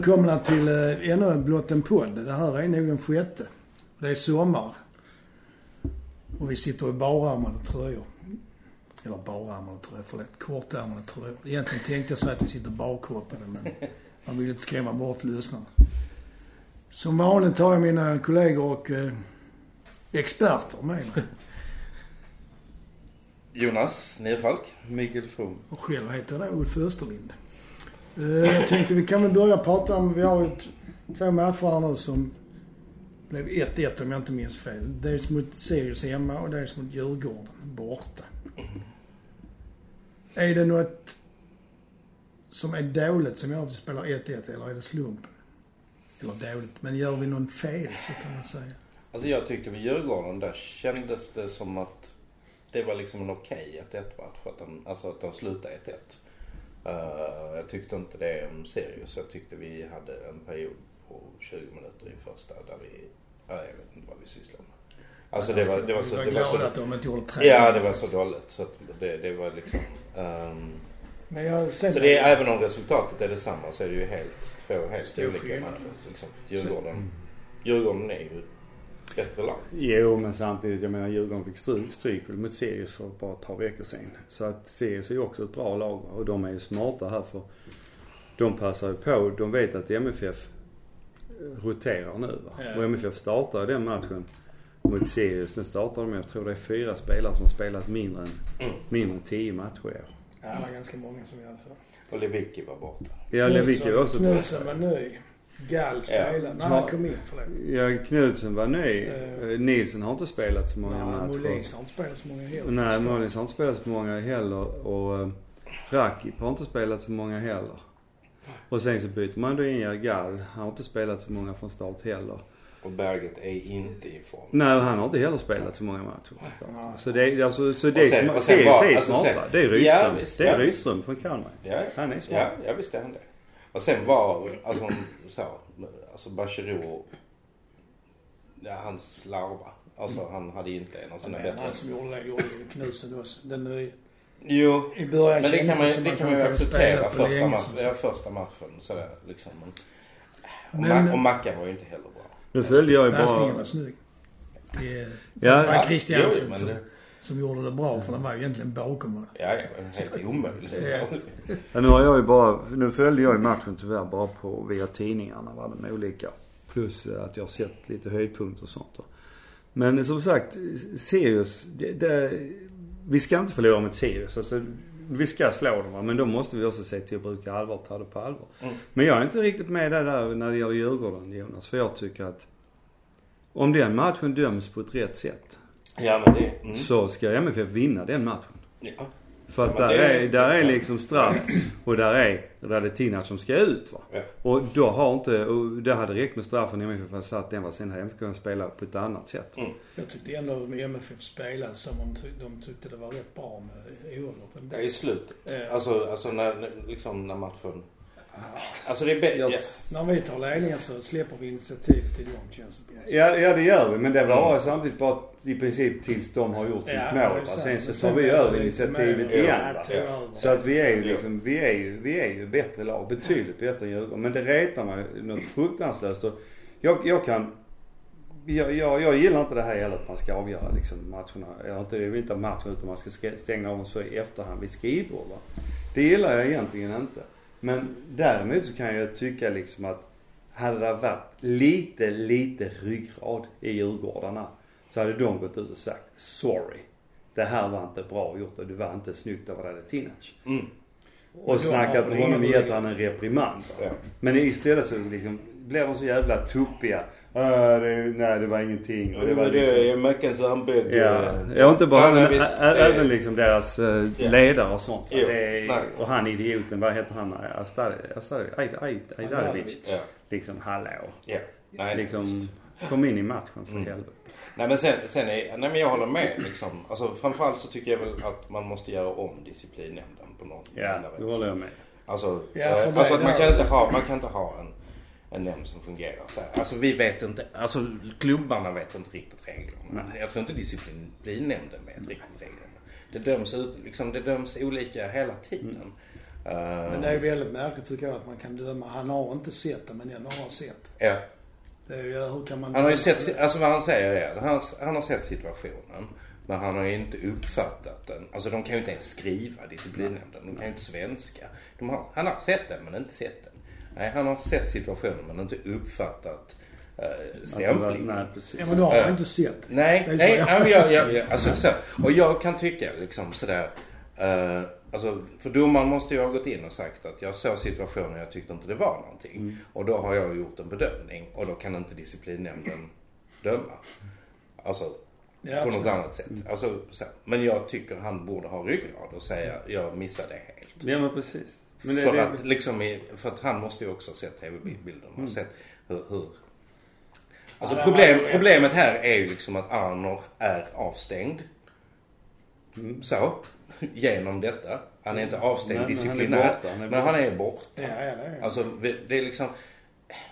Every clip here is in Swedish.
Välkomna till eh, ännu en Blott en podd. Det här är nog den sjätte. Det är sommar. Och vi sitter i barärmade tröjor. Eller barärmade tröjor, förlåt. Kortärmade tröjor. Egentligen tänkte jag säga att vi sitter barkroppade men man vill inte skrämma bort lyssnarna. Som vanligt har jag mina kollegor och eh, experter med mig. Jonas Nerfalk. Mikael From. Och själv heter jag då Ulf Österlind. Eh, jag tänkte vi kan väl börja prata om, vi har ju två matcher här nu som blev 1-1 om jag inte minns fel. Dels mot Sirius hemma och dels mot Djurgården borta. Är det något som är dåligt som gör att vi spelar 1-1 eller är det slumpen? Eller dåligt, men gör vi någon fel så kan man säga. Alltså jag tyckte vid Djurgården där kändes det som att det var liksom en okej 1-1 match. Att den, alltså att de slutade 1-1. Eh, jag tyckte inte det om Sirius. Jag tyckte vi hade en period på 20 minuter i första där vi, ja, jag vet inte vad vi sysslade med. Alltså det var, det var så... Vi var glada att de inte gjorde tre. ja, det var så dåligt. Så att det, det var liksom... ehm, Men jag, sen, så det är, även om resultatet är detsamma så är det ju helt, två helt olika matcher. Liksom. Djurgården, Djurgården är ju bättre lag. Jo, men samtidigt, jag menar Djurgården fick stryk, stryk mot Sirius för bara ett par veckor sedan. Så att Sirius är ju också ett bra lag och de är ju smarta här för de passar ju på. De vet att MFF roterar nu va. Ja. Och MFF startar den matchen mot Sirius. Den startar de med, jag tror det är fyra spelare som har spelat mindre än, Mm. mindre än tio matcher i år. ja, det var ganska många som gjorde det. Och Lewicki var borta. Ja, Lewicki var också bra. Knutsen var ny. Gall spelade. När han kom in, förlåt. Ja, Knutsen var ny. Eh. Eh, Nilsson har inte spelat så många Ja, matcher. Molins har inte spelat så många heller. Nej, Molins har inte spelat så många heller och eh, Rakip har inte spelat så många heller. Och sen så byter man då in Gall. Han har inte spelat så många från start heller. Och Berget är inte i form. Nej, han har inte heller spelat så många matcher från start. Nej. Så det är alltså, så det sen- och sen är alltså smarta. sen- Det är Ja, Rydström. visst, det är ja, visst. Rydström från Kalmar. Ja, Han är smart. ja, ja visst är han det. Och sen var, alltså så, alltså Bachirou, ja han slarva. Alltså han hade inte en av sina Men bättre. han som gjorde det gjorde ju Knutsen också. Den nya. Jo, I början men det kan man, det att kan man ju acceptera första, match, ja, första matchen sådär liksom. Men, och, Men- Ma- och Mackan var ju inte heller bra. Nu följde jag ju Värstingen bara... var snygg. Det, Ja. ja, Christiansen jo, men det- som gjorde det bra för den var egentligen bakom honom. Ja, ja, helt omöjligt. Ja. Ja, nu har jag ju bara... Nu följde jag ju matchen tyvärr bara på via tidningarna vad de olika. Plus eh, att jag har sett lite höjdpunkter och sånt då. Men som sagt, Sirius, det, det, vi ska inte förlora mot Sirius. Alltså, vi ska slå dem va? men då måste vi också se till att bruka allvar och ta det på allvar. Mm. Men jag är inte riktigt med där, där när det gäller Djurgården Jonas. För jag tycker att om den matchen döms på ett rätt sätt Ja, men det... Mm. så ska MFF vinna den matchen. Ja. För att Ja, där, det- är, där är liksom straff och där är Radetinac som ska ut va. Ja. Och då har inte, och det hade räckt med straffen MFF hade satt den va. Sen hade MFF kunnat spela på ett annat sätt. Mm. Jag tyckte ändå med MFF spelade som om de tyckte det var rätt bra med oavgjort. Ja, i slutet. Ja. Alltså, alltså när, när- liksom när matchen... Alltså det är bättre... Jag- Ja. När vi tar ledningen så släpper vi initiativ till dem känns det. Ja, ja det gör vi. Men det var samtidigt bara i princip tills de har gjort sitt Ja, mål. Sen så tar vi över initiativet igen. Så att vi är ju liksom, vi är ju, vi är ju bättre lag. Betydligt bättre än Djurgården. Men det retar mig något fruktansvärt. Jag, jag kan, jag, jag, jag gillar inte det här heller att man ska avgöra liksom matcherna. Eller inte, det är inte matchen utan man ska sk- stänga av dem så i efterhand vid skrivbord va. Det gillar jag egentligen inte. Men däremot så kan jag tycka liksom att hade det varit lite, lite ryggrad i Djurgårdarna så hade de gått ut och sagt sorry. Det här var inte bra gjort och det var inte snyggt av Radetinac. Mm. Och snackat med honom och gett han en reprimand. Ja. Men istället så liksom blir de så jävla tuppiga. Äh, det, nej det var ingenting. Och det var liksom, är Mäckens armbögg. Ja, ja inte bara han, det- även liksom deras eh, Ja. ledare och sånt. Jo, Det är, och han idioten, vad heter han? Ajdarevic. Ja, Liksom hallå. ja. Nej, Liksom kom in i matchen för Mm. helvete. Nej men sen, sen är, nej men jag håller med liksom. Alltså framförallt så tycker jag väl att man måste göra om disciplinnämnden på något Ja, det håller jag med. Alltså, Ja, eh, alltså att man kan inte ha, man kan inte ha en, en nämnd som fungerar så här. Alltså vi vet inte, alltså klubbarna vet inte riktigt reglerna. Nej. Jag tror inte disciplinnämnden vet riktigt reglerna. Det döms, ut, liksom, det döms olika hela tiden. Eh, Men det är väldigt märkligt tycker jag att man kan döma. Han har inte sett det men ändå har sett. ja. Det är ju, hur kan man... Han har ju sett, alltså vad han säger är att han, han har sett situationen. Men han har ju inte uppfattat den. Alltså de kan ju inte ens skriva disciplinnämnden. De kan ju inte svenska. De har, han har sett den men inte sett den. Nej, han har sett situationen men inte uppfattat eh, stämplingen. Nej, precis. Ja men då har han Eh, inte sett. Nej, Det nej, jag- jag, jag, jag, alltså, så, och jag kan tycka liksom sådär. Eh, alltså, för domaren måste ju ha gått in och sagt att jag såg situationen och jag tyckte inte det var någonting. Mm. Och då har jag gjort en bedömning och då kan inte disciplinnämnden döma. Alltså Ja, på något annat sätt. Alltså, så, men jag tycker han borde ha ryggrad och säga jag missade det helt. Ja men precis. Men det, för, det, att, liksom, i- för att han måste ju också ha sett tv-bilderna. Mm. och Sett hur, hur Alltså Ja, problem, var- problemet här är ju liksom att Arnor är avstängd. Mm. Så. Genom detta. Han är inte avstängd Nej, men han är disciplinärt. borta, han är men han är borta. Ja, ja, Alltså vi- det är liksom.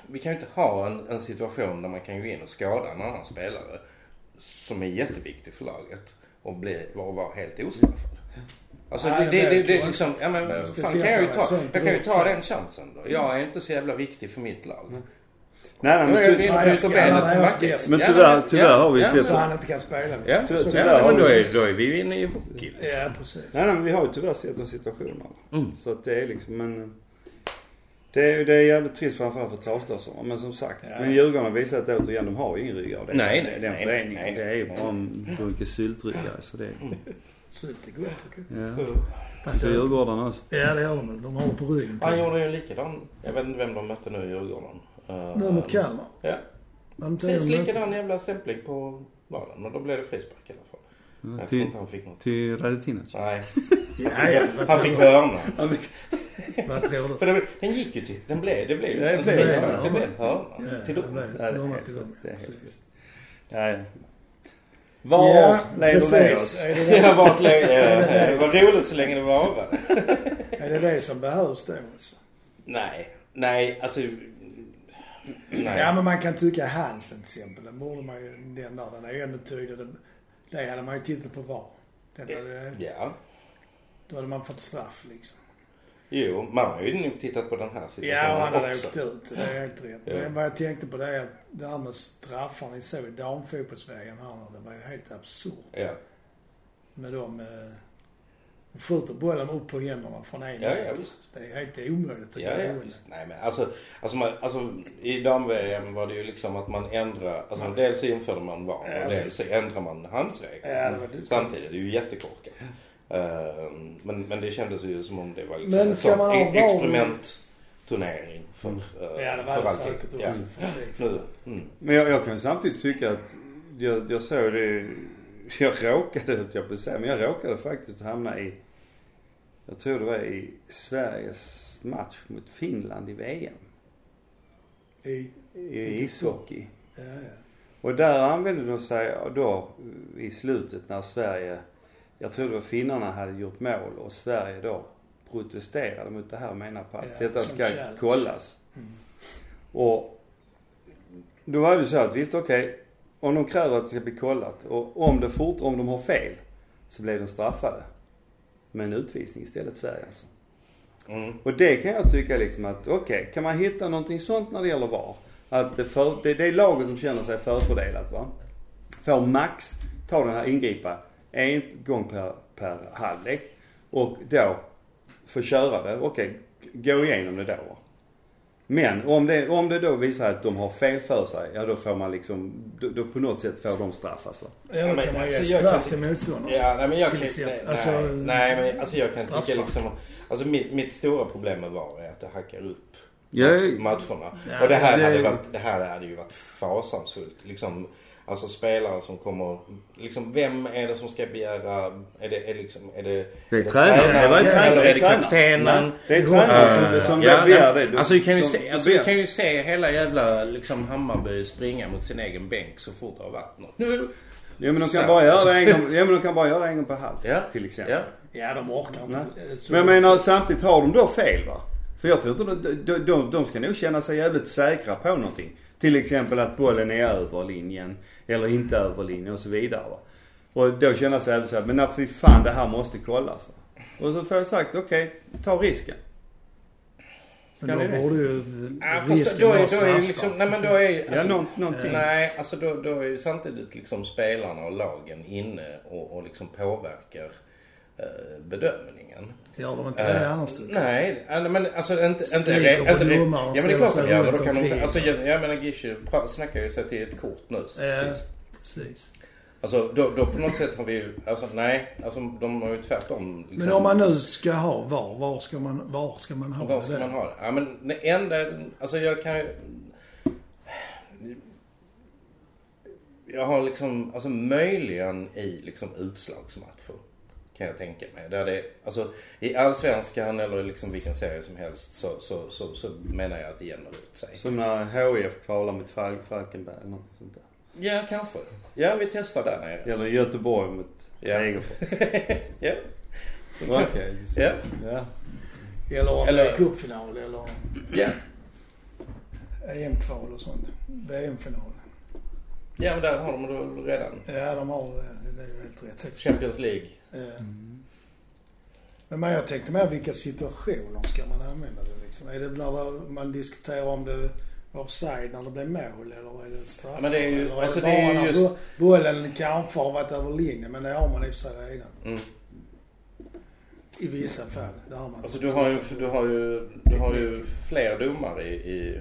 Vi kan ju inte ha en, en situation där man kan gå in och skada en annan spelare. Som är jätteviktig för laget. Och bli, och vara helt ostraffad. Alltså Nej, det, det det, det, liksom, ja men fan kan jag ju ta, jag kan ju ta den chansen då. Jag är inte så jävla viktig för mitt lag. nej, nej, men, ty, Nej, ska bäst. Men tyvärr- tyvärr har vi ja, sett- Så han inte kan spela. Ja, Ty- så, tyvärr ja men då vi- är, då är vi inne i hockey. Liksom. Ja, precis. nej, nej men vi har ju tyvärr sett de situationerna. Mm. Så att det är liksom men det är, det är jävligt trist framförallt för travstörsarna. Men som sagt. Ja. Men Djurgården har visat att återigen de har ju ingen är- Nej, det nej, är Den nej, föreningen. nej, nej. Det är ju bara en bunke syltryggare så det är... Sylt är gott tycker jag. Ja. Fast jag- Djurgården också. Ja det gör de väl. De har på ryggen. Han gjorde ju likadan. Jag vet inte vem de mötte nu i Djurgården. Uh, Nu mot Kalmar. Ja. Precis likadan jävla stämpling på vaden. Och då blev det frispark i alla fall. Ja, Jag tror till, inte han fick något. till Radetinac. Nej, Ja, ja. Han fick hörna. Vad tror du? För det, den gick ju till, den blev, det blev ju Ja, det en blev en hörna. Ja, Till Ja, det är helt sjukt. dem. Var Ja, lever precis. Leos? Är det det, Ja, vart låg... Det var roligt så länge det varade. är det det som behövs då alltså? Nej, nej, alltså... Nej. Ja men man kan tycka Hansen till exempel. Den borde man ju, den där, den är ju ändå tydlig. Det hade man ju tittat på var. Den hade, Ja. då hade man fått straff liksom. Jo, man har ju nog tittat på den här situationen Ja och han hade också. åkt ut. Det är helt rätt. Ja. Men vad jag tänkte på det är att det här med straffar ni såg i damfotbollsvägen här det var ju helt absurt. Ja. Med de, eh, de skjuter bollen upp på händerna från en Ja, ja, visst. Det är helt omöjligt tycker Ja, jag. ja, visst. Nej men alltså, alltså, man, alltså i dam-VM var det ju liksom att man ändrade, alltså dels införde man VAR Ja, och dels så ändrade man handsregeln. Ja, det var det. Samtidigt, det är ju jättekorkat. Ehm, men, men det kändes ju som om det var liksom Men en ska sån man ha e- VAR? experimentturnering för, Mm. eh, Ja det var för det alltid. säkert. Ja. Nu, mm. Men jag, jag kan samtidigt tycka att jag, jag såg det, jag råkade, höll jag på säga, men jag råkade faktiskt hamna i, jag tror det var i Sveriges match mot Finland i VM. I, I ishockey. ja, ja. Och där använde de sig då i slutet när Sverige, jag tror det var finnarna hade gjort mål och Sverige då protesterade mot det här och menade på att Ja, detta ska challenge. kollas. Mm. Och då var det så att visst okej, om de kräver att det ska bli kollat och om det fort, om de har fel så blir de straffade. Med en utvisning istället Sverige alltså. Mm. Och det kan jag tycka liksom att okej, kan man hitta någonting sånt när det gäller VAR? Att det, för, det, det är laget som känner sig förfördelat va. Får max ta den här ingripa en gång per, per halvlek. Och då få köra det, okej, gå igenom det då. Men om det, om det då visar att de har fel för sig, ja då får man liksom, då, då på något sätt får de straff alltså. Ja, då men kan man alltså, ge jag straff till motståndaren. Ja, nej men jag kan exempel. nej, Alltså, nej, nej men alltså jag kan tycka liksom, alltså mitt, mitt stora problem med VAR är att det hackar upp Ja, matcherna. Ja, och det här, det- hade varit, det här hade ju varit fasansfullt. Liksom, alltså spelare som kommer, liksom vem är det som ska begära, är det, är liksom, är det Det är tränaren. Det var tränare. Eller är det kaptenen? Det är tränaren som, som Ja, begär det. De- Alltså vi kan ju se, de alltså, vi kan ju se hela jävla liksom Hammarby springa mot sin egen bänk så fort det har varit något. Nu! Ja men de kan Så. bara göra det en gång, ja men de kan bara göra det en gång per halv. Ja. Till exempel. Ja. Ja, de orkar inte. Men jag menar samtidigt har de då fel va? För jag tror inte de, de, de, de ska nog känna sig jävligt säkra på någonting. Till exempel att bollen är över linjen eller inte över linjen och så vidare va. Och då känna sig jävligt såhär, men när fy fan det här måste kollas va. Och så får jag sagt, okej, ta risken. Men Ska då ni det? borde ju Ja, risken då är, vara då är liksom, nej men då jag. är Ja, alltså, nå, någonting. Nej, alltså då, då är ju samtidigt liksom spelarna och lagen inne och, och liksom påverkar eh, bedömningen. Gör de inte det Eh, annars tycker jag? Nej, alltså, men alltså inte... inte, Skriker inte domaren och Ja men det är klart de gör. Då kan de, alltså jag, jag menar Gishi snackar ju sig till ett kort nu Ja, sist. precis. Alltså då, då på något sätt har vi ju, alltså nej, alltså de har ju tvärtom liksom, Men om man nu ska ha VAR, var ska man, var ska man ha Var ska det? man ha det? Ja men det enda, alltså jag kan ju... Jag har liksom, alltså möjligen i liksom utslagsmatcher. Kan jag tänka mig. Där det, alltså i Allsvenskan eller liksom vilken serie som helst så, så, så, så menar jag att det jämnar ut sig. Som när HIF kvalar mot Fal- Falkenberg eller något sånt där. Ja, kanske. Ja, vi testar där nere. Eller Göteborg mot Ja. Degerfors. Ja. Okej. Ja. ja. Eller om Eller- det är cupfinal eller Ja. EM-kval och sånt. VM-final. Ja, men där har de det redan. Ja, de har det. Det är ju helt rätt. Champions League. Eh, Men men jag tänkte mer vilka situationer ska man använda det liksom? Är det när man diskuterar om det var offside när det blev mål eller är det straff? Ja, men det är ju- eller alltså, det det är bara just- bo- bollen kanske har varit över linjen men det har man i och för sig redan. Mm. I vissa fall. Det har man. Alltså du har ju, du har ju, du har ju fler domare i, i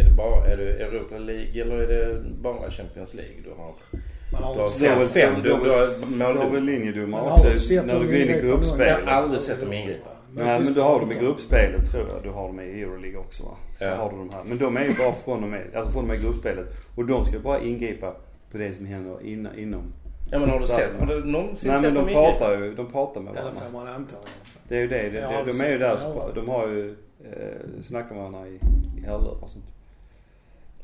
är det bara, är det Europa League eller är det bara Champions League du har? Man har du har fem- fem, du- du, du du, har- du väl linjedomare Men har du också sett när dem du går in i gruppspelet. Jag har aldrig sett dem ingripa. Nej men då har de i gruppspelet tror jag. Du har dem i Euroleague också va? Så Ja. har du de här. Men de är ju bara från och med, alltså från och med gruppspelet. Och de ska bara ingripa på det som händer innan, inom. Ja men har du sett, har du någonsin Nej men sett de dem ingripa? pratar ju, de pratar med varandra. får man anta i alla fall. Det är ju det. det, Ja, det de är ju där, ja. så- de har ju, eh, snackar med varandra i, i hörlurar och sånt.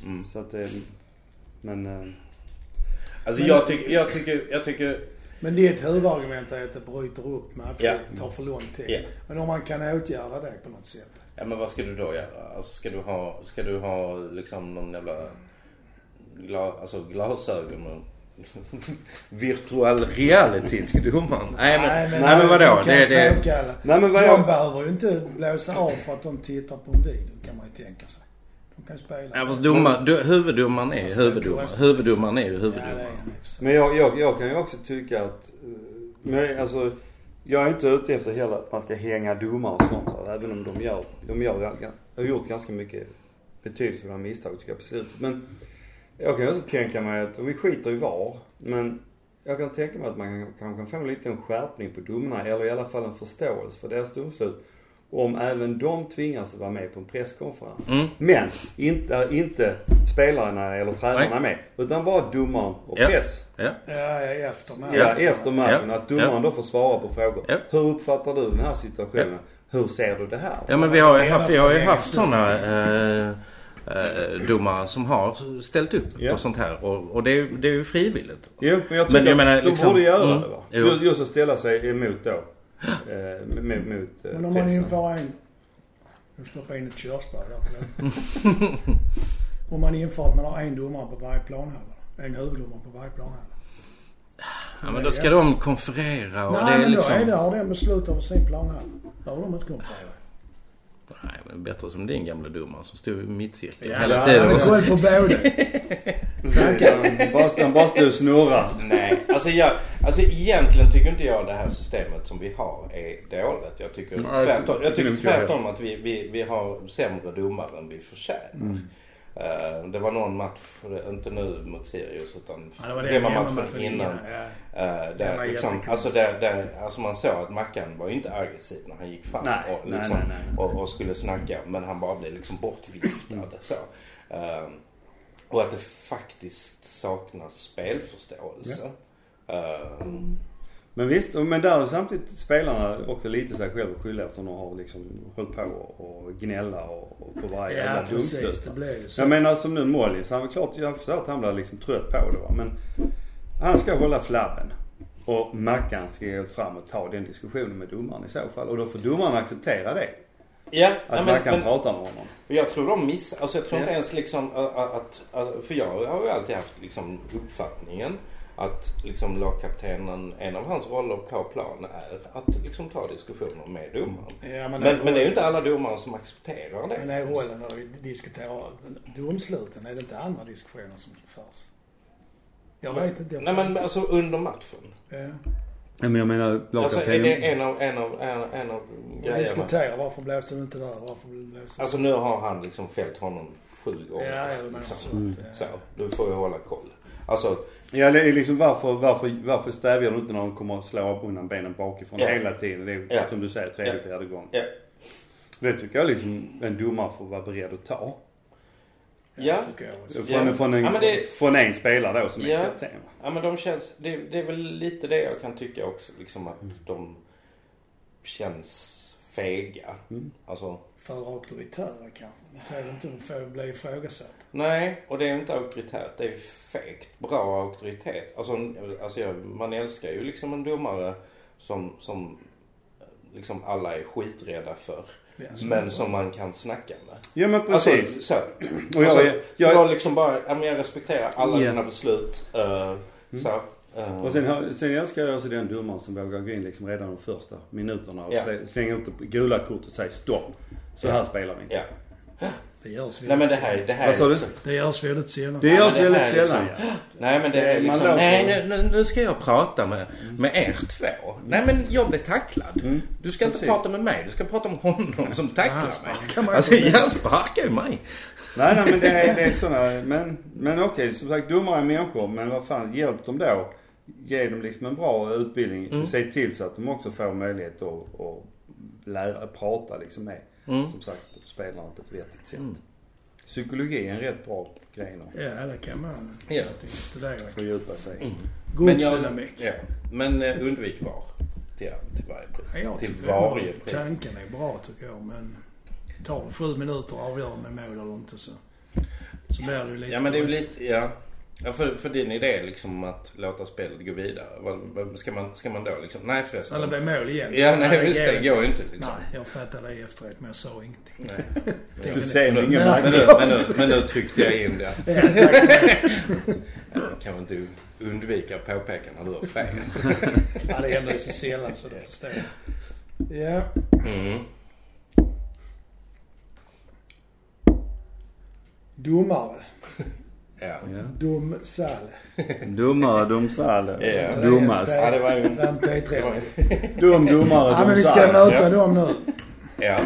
Mm. Så att det, men eh, Alltså Men- jag tycker, jag tycker, jag tycker, Men ditt huvudargument är att det bryter upp matcher. Ja. tar för lång tid. Ja. Men om man kan åtgärda det på något sätt. ja men vad ska du då göra? Alltså ska du ha, ska du ha liksom någon jävla gla, alltså glasögon och virtual reality till domaren? Nej men, nej, men, vadå? de kan Det, det. Nej, men vad de behöver ju inte blåsa av för att de tittar på en video kan man ju tänka sig. De kan spela. Ja, fast domar, du, huvuddomaren är huvuddomaren. Huvuddomaren är ju huvuddomaren. Men jag, jag, jag kan ju också tycka att, eh, men alltså, jag är inte ute efter heller att man ska hänga domare och sånt här, även om de gör, de gör, har gjort ganska mycket betydelsefulla misstag tycker jag på slutet. Men jag kan ju också tänka mig att, och vi skiter i VAR, men jag kan tänka mig att man kan, kan, kan få en liten skärpning på domarna, eller i alla fall en förståelse för deras domslut. Om även de tvingas vara med på en presskonferens. Mm. Men inte, inte spelarna eller tränarna med. Utan bara domaren och Ja. press. Ja. Ja, efter matchen. Ja, efter matchen. Ja. Att domaren Ja. då får svara på frågor. Ja. Hur uppfattar du den här situationen? Hur ser du det här? Ja men vi har ju haft, vi har ju haft sådana eh, eh, domare som har ställt upp Ja. på sånt här. Och, och det, är, ju- det är ju frivilligt. Jo, men jag Men tycker jag menar, att de liksom- borde göra mm. det va? Jo. Just, just att ställa sig emot då. Eh, mot mot Men om man inför en... Nu stoppar jag in ett körsbär där. om man inför att man har en domare på varje planhalva. En huvuddomare på varje planhalva. Ja men då ska de konferera och Nej, det är men liksom... då är det, har den beslut över sin planhalva. Då har de inte konfererat. Nej men bättre som din gamla domare som stod i mittcirkeln Ja, hela han tiden. Och så- koll på båda. Han bara, står och snurrar. Nej, alltså, jag, alltså egentligen tycker inte jag det här systemet som vi har är dåligt. Jag tycker tvärtom, jag tycker tvärtom att vi, vi, vi har sämre domare än vi förtjänar. Eh, det var någon match, inte nu mot Sirius utan Ja, det var det matchen innan. Ja. Den där, liksom, alltså, där, där, alltså man såg att Mackan var ju inte aggressiv när han gick fram Nej, och, liksom, nej, nej. Och, och skulle snacka. Men han bara blev liksom bortviftad. så. Eh, och att det faktiskt saknas spelförståelse. Eh, Men visst, men där är samtidigt spelarna också lite sig själva skyldiga eftersom de har liksom hållit på och, gnälla och, och på varje Ja, jävla precis. domslut. Det blir ju så. Jag menar som nu Mollis, han var klart, jag förstår att han blir liksom trött på det va. Men han ska hålla flabben. Och Mackan ska gå fram och ta den diskussionen med domaren i så fall. Och då får domaren acceptera det. Ja, Att nej, men, Mackan men pratar med honom. jag tror de missar, alltså jag tror inte Ja. ens liksom att, att, för jag har ju alltid haft liksom uppfattningen att liksom lagkaptenen, en av hans roller på plan är att liksom ta diskussioner med domaren. Ja, Men, men det är ju inte alla domare som accepterar det. Men är rollen att diskutera domsluten, är det inte andra diskussioner som förs? Jag vet inte. Jag Nej men alltså under matchen. Ja. Ja, men jag menar Alltså är lagkaptenen. det en av, en av, en, en av Jag grejerna. diskuterar varför blåste du inte där? Varför blåste Alltså nu har han liksom fällt honom sju gånger. Ja, jag menar liksom. så. att, Så, du får ju hålla koll. Alltså, Ja, det är liksom varför, varför, varför stävjar du inte när de kommer att slå undan benen bakifrån Ja. hela tiden? Det är Ja. som du säger tredje, Ja. fjärde gången. ja. Det tycker jag liksom en domare får vara beredd att ta. Ja. Från, Ja. från, en, Ja, det- från en spelare då som är Ja. kapten. va? Ja men de känns, det, det är väl lite det jag kan tycka också. Liksom att Mm. de känns fega. Mm. Alltså, För auktoritära kanske. Det tål inte att få bli ifrågasatt. nej och det är inte auktoritärt. Det är fegt. Bra auktoritet. Alltså, alltså jag, man älskar ju liksom en domare som, som liksom alla är skiträdda för. Men som man kan snacka med. Ja men precis. Alltså, så. och jag, alltså, jag, jag, jag, liksom bara, jag respekterar alla Ja. dina beslut. eh, så. eh, och sen, har- sen älskar jag också den domaren som vågar gå in liksom redan de första minuterna och slä- slänga upp det gula kortet och säga stopp. Så Ja. här spelar vi inte. ja. Det görs Nej men det väldigt här, det här Vad sa är du? Det görs väldigt sällan. Det Ja, görs väldigt sällan liksom- ja. Nej men det är liksom, nej nu, nu, ska jag prata med, med er två. Nej men jag blev tacklad. Mm. Du ska inte Precis. prata med mig, du ska prata med honom som tacklar Han mig. Alltså han sparkar ju mig. Nej, nej men det är, det är sådana, men, men okej som sagt domare är människor men vad fan hjälp dem då. Ge dem liksom en bra utbildning. Mm. Se till så att de också får möjlighet att, att lära, prata liksom med, Mm. som sagt, spelarna på ett vettigt sätt. Mm. Psykologi är en rätt bra grej nu. Ja, det kan man. Ja. Fördjupa sig. Mm. Gruppdynamik. ja. Men eh, undvik VAR. Till, till varje pris. Ja, jag till varje pris. tanken är bra tycker jag. Men tar det sju minuter att avgöra med mål eller inte så, så blir det ju lite Ja men det är ju lite, ja. Ja, för, för din idé liksom att låta spelet gå vidare. Vad, vad, ska, man, ska man då liksom, nej förresten. Eller blir mål igen. Ja nej visst det går ju inte liksom. Nej, jag fattade det efteråt men jag sa ingenting. Nej. Är Så ni ingen Men nu, men, nu, men nu tryckte jag in det. Ja. Ja, man kan väl inte undvika att påpeka när du har fel. ja, det händer ju så sällan så det förstår jag. Ja, Mm. domare. Ja. Domsalle. Domare, domsalle. Ja. Domast. ja, det var ju... Det P3. var ju Dum domare, Ja men vi ska möta Ja. dem nu. ja.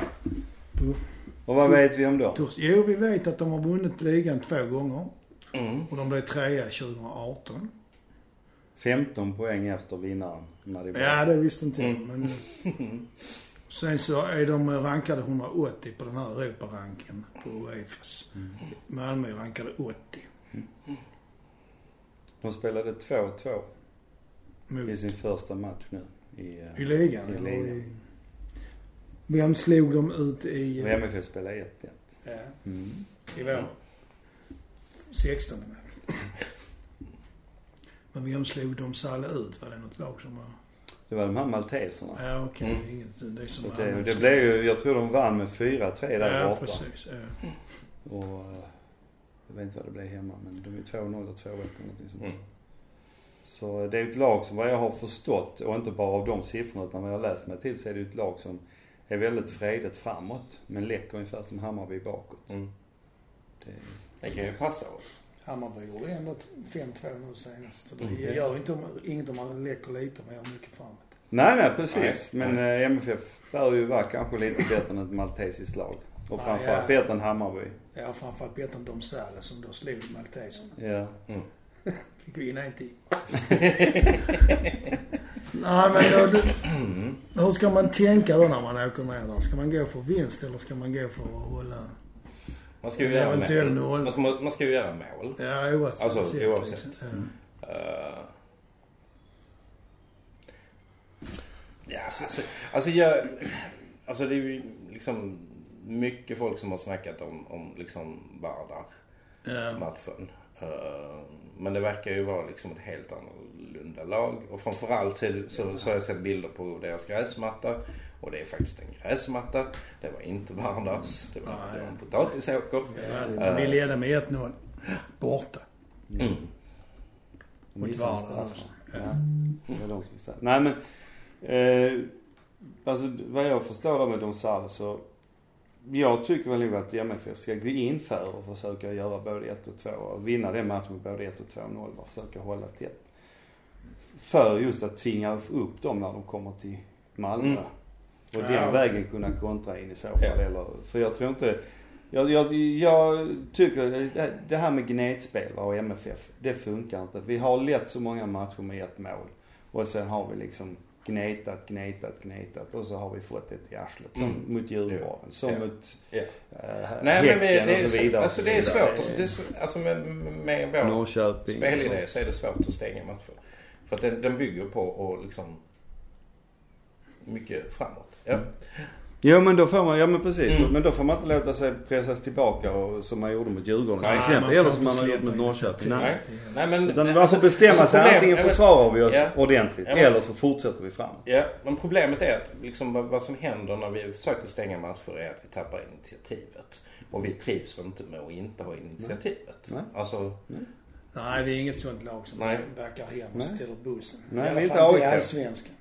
Och vad vet vi om dem? Jo, vi vet att de har vunnit ligan två gånger. Mm. Och de blev trea 2018. 15 poäng efter vinnaren. När det var. Ja, det visste inte jag. Mm. Men sen så är de rankade 180 på den här Europaranken på Uefas. Malmö är rankade 80. De spelade 2-2 i Mot, sin första match nu. I, eh, I ligan. I ligan. i- Vem slog de ut i... Och MFF spelade 1-1. Ja, Mm. i vår 16 med. Men vem slog de Salle ut? Var det något lag som var... Det var de här malteserna. Ja, okej. Mm. Inget, det är som det, det blev ju, jag tror de vann med 4-3 där Ja, borta. precis. Ja. Och eh, jag vet inte vad det blev hemma men de är 2-0 eller 2-1 eller någonting sånt. Mm. Så det är ett lag som vad jag har förstått och inte bara av de siffrorna utan vad jag har läst mig till så är det ett lag som är väldigt fredigt framåt men läcker ungefär som Hammarby bakåt. Mm. Det, Det kan ju passa oss. Hammarby gjorde ändå 5-2 nu senast. Så det Mm. gör inte om, inget om man läcker lite, men gör mycket framåt. nej nej precis. Nej, men eh, MFF bör ju vara kanske lite bättre än ett maltesiskt lag. Och framförallt ja. bättre än Hammarby. Ja, framförallt bättre än Domsale som då slog Malteserna. Ja. Fick vi in en till. Nej men då, du, hur ska man tänka då när man åker ner där? Ska man gå för vinst eller ska man gå för att hålla... Man ska ju göra mål. noll. Man ska, man ska ju göra mål. Ja, oavsett. Alltså, oavsett, oavsett. Ja. Eh, ja, alltså, alltså jag... Alltså det är ju liksom mycket folk som har snackat om, om liksom Vardar Ja. Eh, men det verkar ju vara liksom ett helt annorlunda lag. Och framförallt så, så, så har jag sett bilder på deras gräsmatta. Och det är faktiskt en gräsmatta. Det var inte Vardars. Det var, det var en potatisåker. Ja, det- vi ledde med 1-0. Borta. Mm. Mot Missar en Varda straff. också. Ja. Ja. Det är de som missar. Nej men, eh, alltså vad jag förstår där med Donsal så jag tycker väl nog att MFF ska gå in för och försöka göra både 1 och 2 och vinna den matchen med både 1 och 2-0 och försöka hålla tätt. För just att tvinga upp dem när de kommer till Malmö. Mm. Och Ja. den vägen kunna kontra in i så fall. Ja. Eller, för jag tror inte, jag, jag, jag tycker det- här med gnetspelare och MFF, det funkar inte. Vi har lätt så många matcher med ett mål. Och sen har vi liksom gnetat, gnetat, gnetat och så har vi fått det i arslet. Som Mm. mot Djurgården, som Ja. mot Ja. äh, Nej men det, är, och så vidare. alltså, och det är svårt. Alltså, det är, så- alltså med, med vår Norrköping. och spelidé så. så är det svårt att stänga matcher. För att den, den bygger på att liksom mycket framåt. Ja. Jo men då får man, ja men precis. Mm. Men då får man inte låta sig pressas tillbaka och, som man gjorde mot Djurgården till Nej, exempel. man Eller som man har gjort mot Norrköping. Nej. Nej men... Utan nej, man får bestämma sig. problem- Antingen försvarar vi oss Ja. ordentligt Ja, men- eller så fortsätter vi framåt. Ja, men problemet är att liksom vad, vad som händer när vi försöker stänga matcher är att vi tappar initiativet. Och vi trivs inte med att inte ha initiativet. Nej. Alltså, Nej, vi är inget sånt lag som Nej. backar hem och Nej. ställer bussen. Nej, I alla vi är inte fall i AIK. allsvenskan.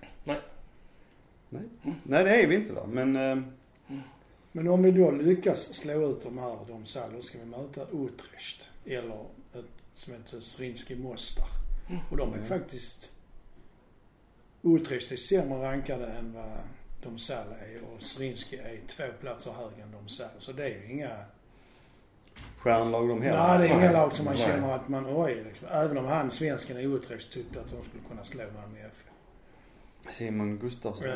Nej det är vi inte va. Men eh, Men om vi då lyckas slå ut de här, de Sal, då ska vi möta Utrecht. Eller ett som heter Srinski Mostar. Och de är Mm. faktiskt... Utrecht är sämre rankade än vad de Sal är och Srinski är två platser högre än de Sal. Så det är ju inga... stjärnlag de heller. Nej, det är inga Nej. lag som man Nej. känner att man, oj liksom. Även om han, svensken i Utrecht, tyckte att de skulle kunna slå Malmö FF. Simon Gustafsson.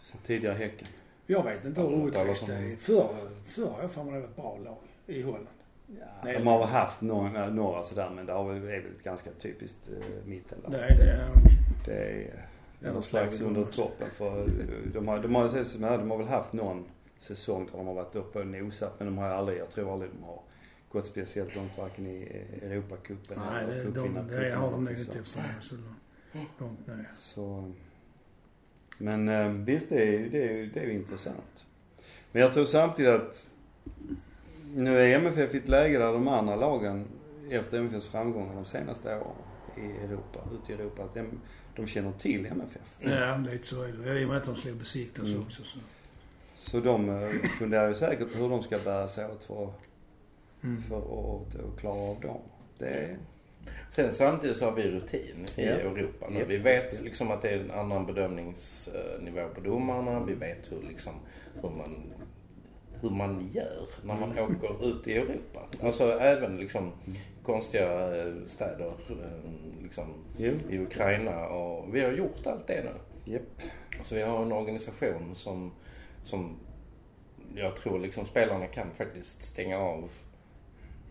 Sen Tidigare Häcken. Jag vet inte hur alla Utrecht är. Förr, förr har jag för mig det var ett bra lag i Holland. Ja, Nej, de har väl haft några, några sådär men det har väl, är väl ett ganska typiskt uh, mittenlag. Nej, det är... Det är Ja, någon slags under toppen för eh, de har, de, har, de, har, de har väl haft någon säsong där de har varit uppe och nosat men de har aldrig, jag tror aldrig de har gått speciellt långt varken i Europacupen Nej, eller det, de, cupvinnarcupen det har de nog så. inte eftersom de så långt ner. Så, men eh, visst det är ju det är, det är intressant. Men jag tror samtidigt att nu är MFF i ett läge där de andra lagen efter MFFs framgångar de senaste åren i Europa, ute i Europa, att de, de känner till MFF. Ja, lite så är det. I och med att de skulle besiktas Mm. också så. Så de eh, funderar ju säkert på hur de ska bära sig åt för, Mm. för att, att klara av dem. Det är, Sen samtidigt så har vi rutin i Ja. Europa nu. Ja. Vi vet liksom att det är en annan bedömningsnivå på domarna. Vi vet hur liksom, hur man, hur man gör när man Mm. åker ut i Europa. Alltså även liksom konstiga eh, städer eh, liksom jo, i Ukraina och vi har gjort allt det nu. japp. Så vi har en organisation som, som jag tror liksom spelarna kan faktiskt stänga av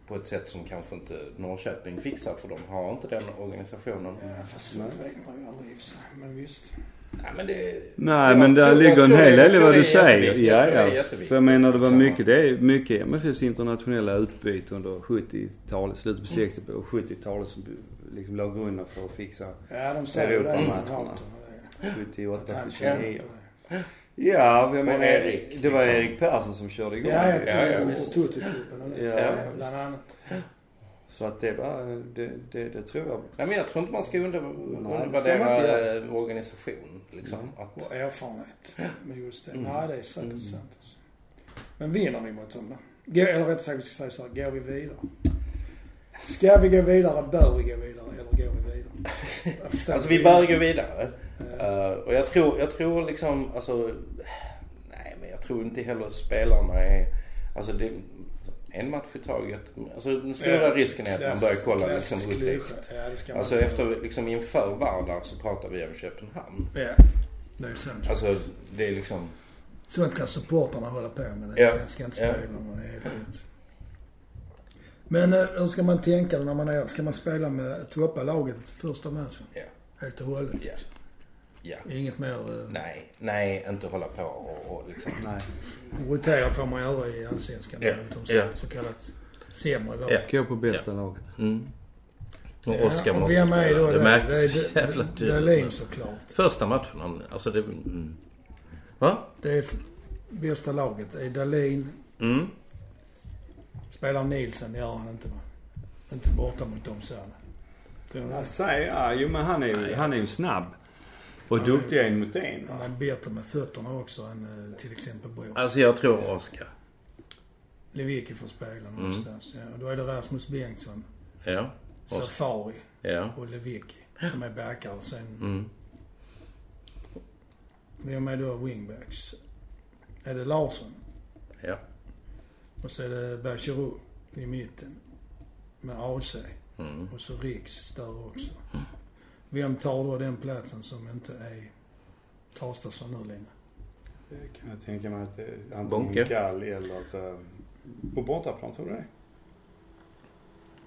på ett sätt som kanske inte Norrköping fixar för de har inte den organisationen. Ja, fast sånt vet man ju aldrig. Men visst. Nej men det... Nej men där ligger en hel del i vad du säger. Ja, ja. För jag menar det var mycket, det är mycket MFFs internationella utbyte under 70-talet, slutet på 60 och 70-talet som liksom låg grunden för att fixa Ja, de säger det. Europamatcherna. med Halton och det. 78, Att han 79. Ja, jag menar Erik, det var liksom. Erik Persson som körde igång Ja, jag Ja, ja. Ja, Ja, Bland annat. Så att det var, det, det, det tror jag. Nej men jag tror inte man ska under, undervärdera eh, organisation. Liksom. Nej. Att, Och erfarenhet med just det. Mm. Nej, det är säkert Mm. sant. Alltså. Men vinner vi mot dem då? Eller rätt sagt, vi ska säga så här, går vi vidare? Ska vi gå vidare? Bör vi gå vidare? Eller går vi vidare? Alltså vi bör gå vidare. Ja. Eh, och jag tror, jag tror liksom, alltså, nej men jag tror inte heller spelarna är, alltså det, en match i taget. Alltså den stora Ja, risken är att man klass- börjar kolla liksom. Utrecht. Ja, man Alltså efter, liksom inför Vardar så pratar vi om Köpenhamn. Ja, det är sant. Alltså det är liksom, Sånt kan supportrarna hålla på med. Det Ja. Jag ska inte Ja. spela om det är helt rätt. Men eh, hur ska man tänka när man är, ska man spela med toppa laget första matchen? Ja. Helt och hållet? ja. Ja. Inget mer... eh, Nej, nej, inte hålla på och, och liksom. Nej. Rotera får man göra i Allsvenskan. Ja. mot de Ja. Så kallat sämre lag. Ja. Gå på bästa laget. Mm. Och Ja, Oskar måste spela. då Det Det är så D- jävla Dahlin tydligt. såklart. Första matchen, alltså det... Mm. Va? Det är bästa laget. Det är Dahlin. Mm. Spelar Nielsen, det gör han inte va? Inte borta mot dem det? säger, ja, jo men han är ju, han är ju snabb. Och Han är- duktig en mot en. Han är bättre med fötterna också än eh, till exempel Bror. Alltså jag tror Oskar. Lewicki får spela någonstans. Ja, då är det Rasmus Bengtsson, Ja. Oskar. Safari Ja. och Lewicki som är backar. Och sen, Mm. vem är då wingbacks? Är det Larsson? Ja. Och så är det Bachirou i mitten. Med AC. Mm. Och så Riks där också. Vem tar då den platsen som inte är Traustason nu längre? Det kan jag tänka mig att det är antingen Bonke. Gall eller... Uh, på bortaplan, tror du det?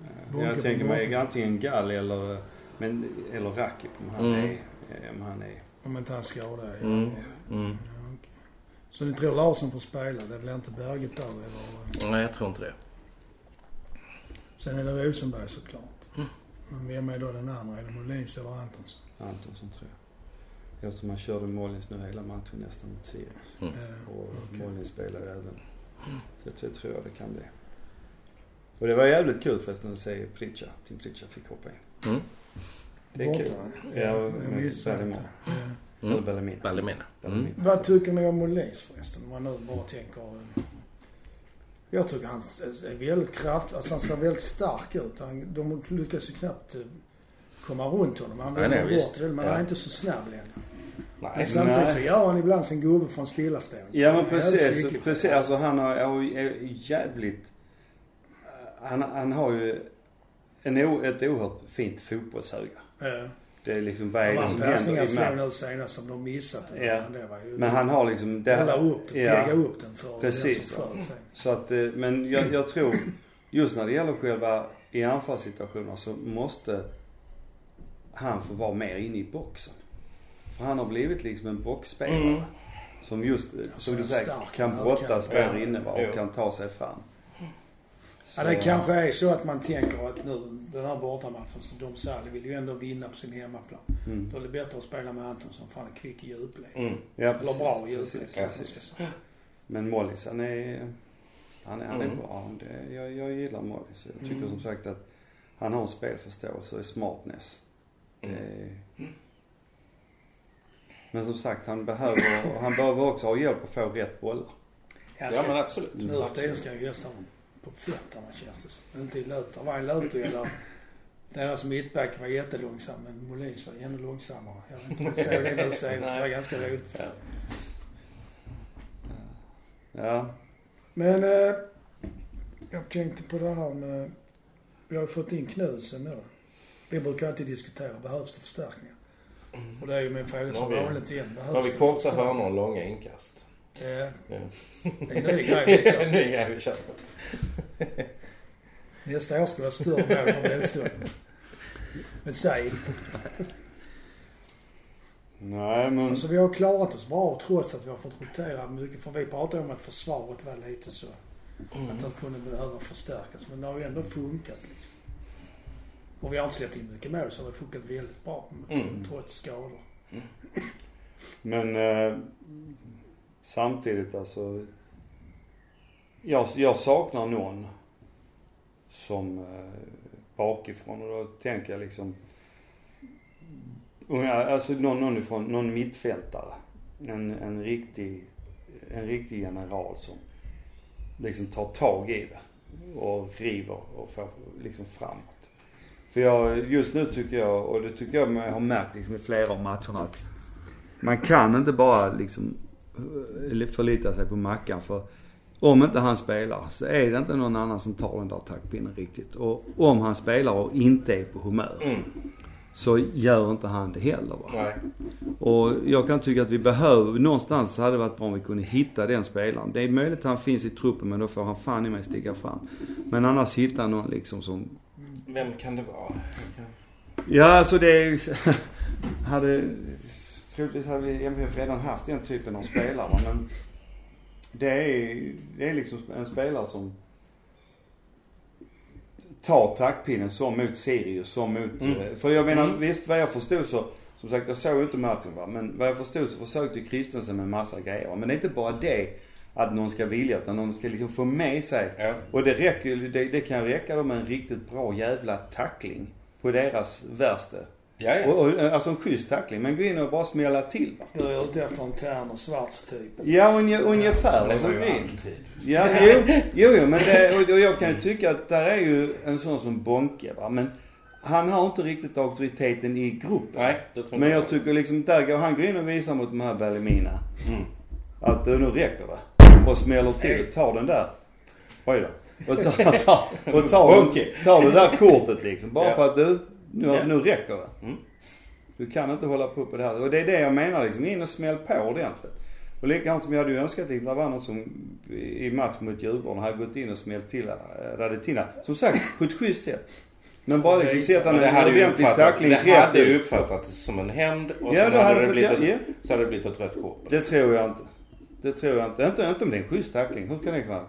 Eh, Bonke jag på tänker mig bortaplan. antingen Gall eller, men, eller Rakip om han Mm. är... eh, Om han är... Om inte han skadar. Mm. Mm. Ja, okej. Så ni tror Larsson får spela? Det är väl inte Berget där eller? Nej, jag tror inte det. Sen är det Rosenberg såklart. Men vem är då den andra? Är det Molins eller Antonsson? Antonsson tror jag. Eftersom han körde Mollins nu hela matchen nästan mot Sirius. Mm. Eh, Och Okej. Mollins spelade även. Så det tror jag det kan bli. Och det var jävligt kul förresten att se Pritcha. Tim Pritcha fick hoppa in. Mm. Det är kul. Ja, jag missade Bellemont. inte. Ja. Eller Mm. Bellamina. Ballemina. Mm. Vad tycker ni om Molins förresten? Om man nu bara tänker... Jag tycker han är väldigt kraftig. Alltså han ser väldigt stark ut. Han, de lyckas ju knappt eh, komma runt honom. Han Nej, nej, bort men Ja. han är inte så snabb längre. Men Nej. samtidigt så nej. gör han ibland sin gubbe från stillastående. Ja men precis, precis. Alltså han har, är jävligt... Han, han har ju en, ett oerhört fint fotbollsöga. Ja. Det är liksom vad är Det som händer match. nu senast som de missat. Ja. Men, det var ju Men han har liksom... Det, Hålla upp den, ja. pegga upp den för Precis, den som sköt sen. Så att, eh, men jag, jag tror, just när det gäller själva i anfallssituationer så måste han få vara mer inne i boxen. För han har blivit liksom en boxspelare. Mm. Som just, eh, som du en säger, kan brottas där inne och kan ta sig fram. Ja, det kanske är så att man tänker att nu, den här bortamatchen, så Dom Sally vill ju ändå vinna på sin hemmaplan. Mm. Då är det bättre att spela med Antonsson för han är kvick i djupled. Mm. Ja, Eller precis, bra i djupled precis. säga. Men Mollis han är, han är, han är Mm. bra. Det, jag, jag gillar Mollis. Jag tycker Mm. som sagt att han har en spelförståelse och är smartness. Mm. Det, men som sagt, han behöver, han behöver också ha hjälp att få rätt bollar. Ja men absolut. nu för tiden ska ju dem på fötterna känns det som. Inte i löt. Det var en löt eller deras mittback var jättelångsam men Molins var ännu långsammare. Jag vet inte såg det nu senast. Det var ganska roligt. Ja. Ja, Men eh, jag tänkte på det här med, vi har fått in Knutsen nu. Vi brukar alltid diskutera, behövs det förstärkningar? Och det är ju min fråga som har vi- vanligt igen. Behövs har vi korta hörnor och långa inkast. Ja, Ja. det är en ny grej vi kör. en ny grej vi kör. Nästa år ska vi ha större mål för motståndaren. Men säg, nej men. alltså vi har klarat oss bra trots att vi har fått rotera mycket. För vi pratade om att försvaret var lite så, att det kunde behöva förstärkas. Men det har ju ändå funkat liksom. Och vi har inte släppt in mycket mål så det har funkat väldigt bra. Mm. Trots skador. Men eh, samtidigt alltså. Jag, jag saknar någon som eh, bakifrån och då tänker jag liksom. Alltså någon, någon ifrån, någon mittfältare. En, en riktig, en riktig general som liksom tar tag i det. Och river och får liksom framåt. För jag, just nu tycker jag, och det tycker jag jag har märkt liksom i flera av matcherna att man kan inte bara liksom förlita sig på Mackan för om inte han spelar så är det inte någon annan som tar den där taktpinnen riktigt. Och om han spelar och inte är på humör Mm. så gör inte han det heller va. Nej. Och jag kan tycka att vi behöver, någonstans hade det varit bra om vi kunde hitta den spelaren. Det är möjligt att han finns i truppen men då får han fan i mig sticka fram. Men annars hitta någon liksom som Vem kan det vara? Ja, alltså det är hade, troligtvis hade vi MFF redan haft den typen av spelare men det är, det är liksom en spelare som tar taktpinnen som mot Sirius, som mot, Mm. eh, för jag menar Mm. visst vad jag förstod så, som sagt jag såg inte matchen va, men vad jag förstod så försökte Kristensen med massa grejer men det är inte bara det att någon ska vilja utan någon ska liksom få med sig Ja. och det räcker ju, det, det kan räcka då med en riktigt bra jävla tackling. på deras värsta. Ja, ja. Och, och, alltså en schysst tackling. Men gå in och bara smälla till va. Du är ute efter en tern och svarts typ. Ja, unge, ungefär. det Alltså, var ju alltid. Ja, jo, jo, jo men det, och, och jag kan ju tycka att där är ju en sån som Bonke va. Men han har inte riktigt auktoriteten i gruppen. Nej, det tror Men inte jag tycker liksom, där går han går in och visar mot de här Balimina. Mm. Att det nu räcker det. Och smäller till och tar den där. Oj då. Och tar, tar, och tar, Bonke. tar det där kortet liksom. Bara Ja. för att du, nu, Ja. nu räcker det. Mm. Du kan inte hålla på på det här. Och det är det jag menar liksom. In och smäll på ordentligt. Och likadant som jag hade önskat att det var någon som i match mot Djurgården hade gått in och smällt till äh, Radetina. Som sagt, på ett schysst sätt. Men bara liksom Exakt. sätta Men en det ordentlig tackling det hade ju uppfattats som en hämnd och Ja, sen hade hade det blivit ja, ett, så hade det blivit ett rött kort. Det tror jag inte. Det tror jag inte. Inte, inte om det är en schysst tackling. Hur kan det vara?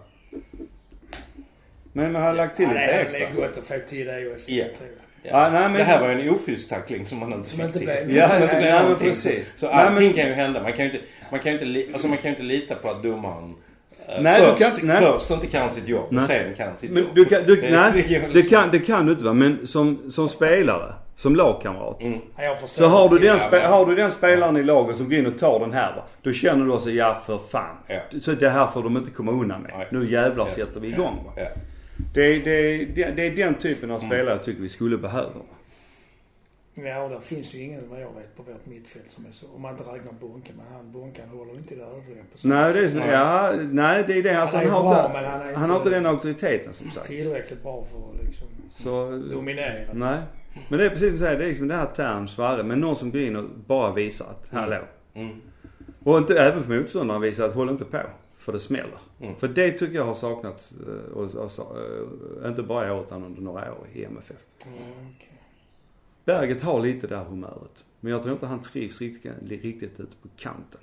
Men man har lagt till ja, lite det extra. är gott att få till det också. Ja. Ja, nej, men- Det här var ju en ofyst tackling som man inte fick inte till. blev- Ja, som inte blev nej, någonting. precis. Så Nej, allting men- kan ju hända. Man kan ju inte, man kan ju inte, li- alltså man kan ju inte lita på att domaren eh, Nej, du först, kan- nej. först inte kan sitt jobb Nej. och sen kan sitt Men jobb. du kan, du, Det- nej, det liksom- kan, det kan du inte va. Men som, som spelare, som lagkamrat. Mm. Så har du, den spe, har du den spelaren i laget som går in och tar den här va. Då känner du också, ja för fan. Ja. Så det här får de inte komma undan med. Nej. Nu jävlar Ja. sätter vi igång va. Ja. Det, det, det, det är den typen av Mm. spelare jag tycker vi skulle behöva. Va? Ja, och där finns ju ingen vad jag vet på vårt mittfält som är så. Om man inte räknar Bonken. Men han Bonkan håller inte det övriga på Nej, det är, ja, nej, det är det. Alltså, Han han, är har bra, inte, men han är han har inte- den auktoriteten som sagt. Tillräckligt bra för att liksom Så, dominera. nej. Men det är precis som du säger, det är liksom det här Tern, Svarre. Men någon som går in och bara visar att, Mm. hallå. Mm. Och inte även för motståndaren visar att håll inte på. För det smäller. Mm. För det tycker jag har saknats, eh, och, och, och, eh, inte bara i år utan under några år i MFF. Mm, okej. Berget har lite det här humöret. Men jag tror inte han trivs riktigt, riktigt ute på kanten.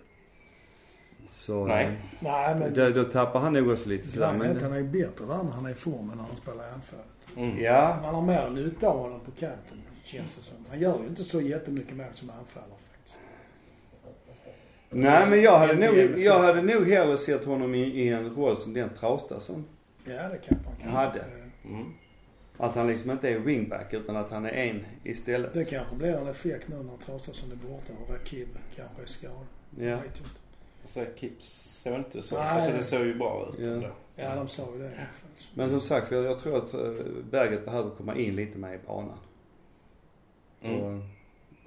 Så Nej. eh, Nej, men då, då tappar han nog också lite sådär. Men, han är bättre där när han är i form än när han spelar i anfallet. Mm. ja, Man har mer nytta av honom på kanten, känns det som. Han gör ju inte så jättemycket mål som anfallare. Nej men jag hade, nog, jag hade nog hellre sett honom i, i en roll som den Trausta som Ja, det kanske han kan. Hade. Mm. Att han liksom inte är wingback utan att han är en istället. Det kanske blir en effekt nu när Traustason är borta och Rakib kanske är skadad. Ja. Jag vet ju inte. Så Kips såg inte så. Nej. Alltså det såg ju bra ut Ja. ändå. Ja, de sa ju det. Men som sagt, för jag, jag tror att eh, Berget behöver komma in lite mer i banan. Mm. Och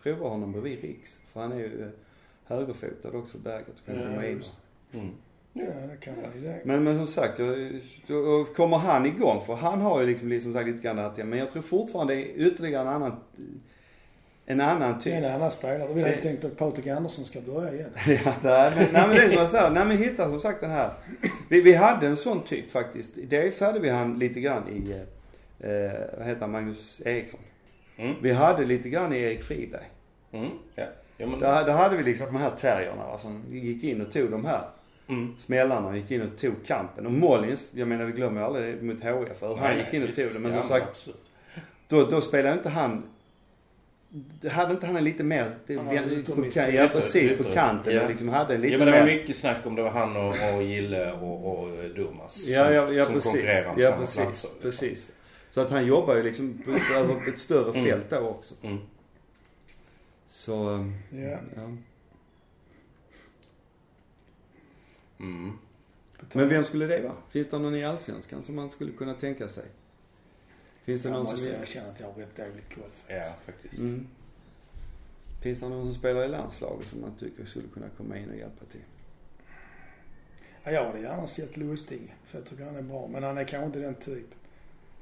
prova honom bredvid Riks. För han är ju eh, högerfotad också, Berget. Och kan Ja, komma in. just Mm. Ja, det kan man ju. Men, men som sagt, jag, jag, kommer han igång, för han har ju liksom, liksom sagt lite grann att, ja, men jag tror fortfarande det är ytterligare en annan, en annan typ. en annan spelare. Då vill jag tänkt att Patrik Andersson ska börja igen. ja, nej, men, nej men det är som jag säger, nej men hitta som sagt den här. Vi, vi hade en sån typ faktiskt. Dels hade vi han lite grann i, eh, eh, vad heter han, Magnus Eriksson. Mm. Vi hade lite grann i Erik Friberg. Mm. Ja. Ja men, Där, där hade vi liksom de här terrierna va, som gick in och tog de här mm. smällarna gick in och tog kampen. Och Mollins, jag menar vi glömmer aldrig mot HIF hur han gick in och visst. tog det. Men ja, som sagt, Absolut. då, då spelade inte han hade inte han en lite mer, ja precis, på kanten ja. liksom hade lite Ja men det var mer. mycket snack om det var han och, och Gille och, och Durmas Ja, ja, ja som precis. konkurrerar om Ja samma precis, platser. precis. Så att han jobbar ju liksom på- över ett större Mm. fält då också. Mm. Så, um, Ja. Mm. Men vem skulle det vara? Finns det någon i Allsvenskan som man skulle kunna tänka sig? Finns det Jag någon som... måste erkänna att jag har rätt dålig koll. Ja, faktiskt. Mm. Finns det någon som spelar i landslaget som man tycker skulle kunna komma in och hjälpa till? Ja, jag hade gärna sett Lustig. För jag tycker han är bra. Men han är kanske inte den typen.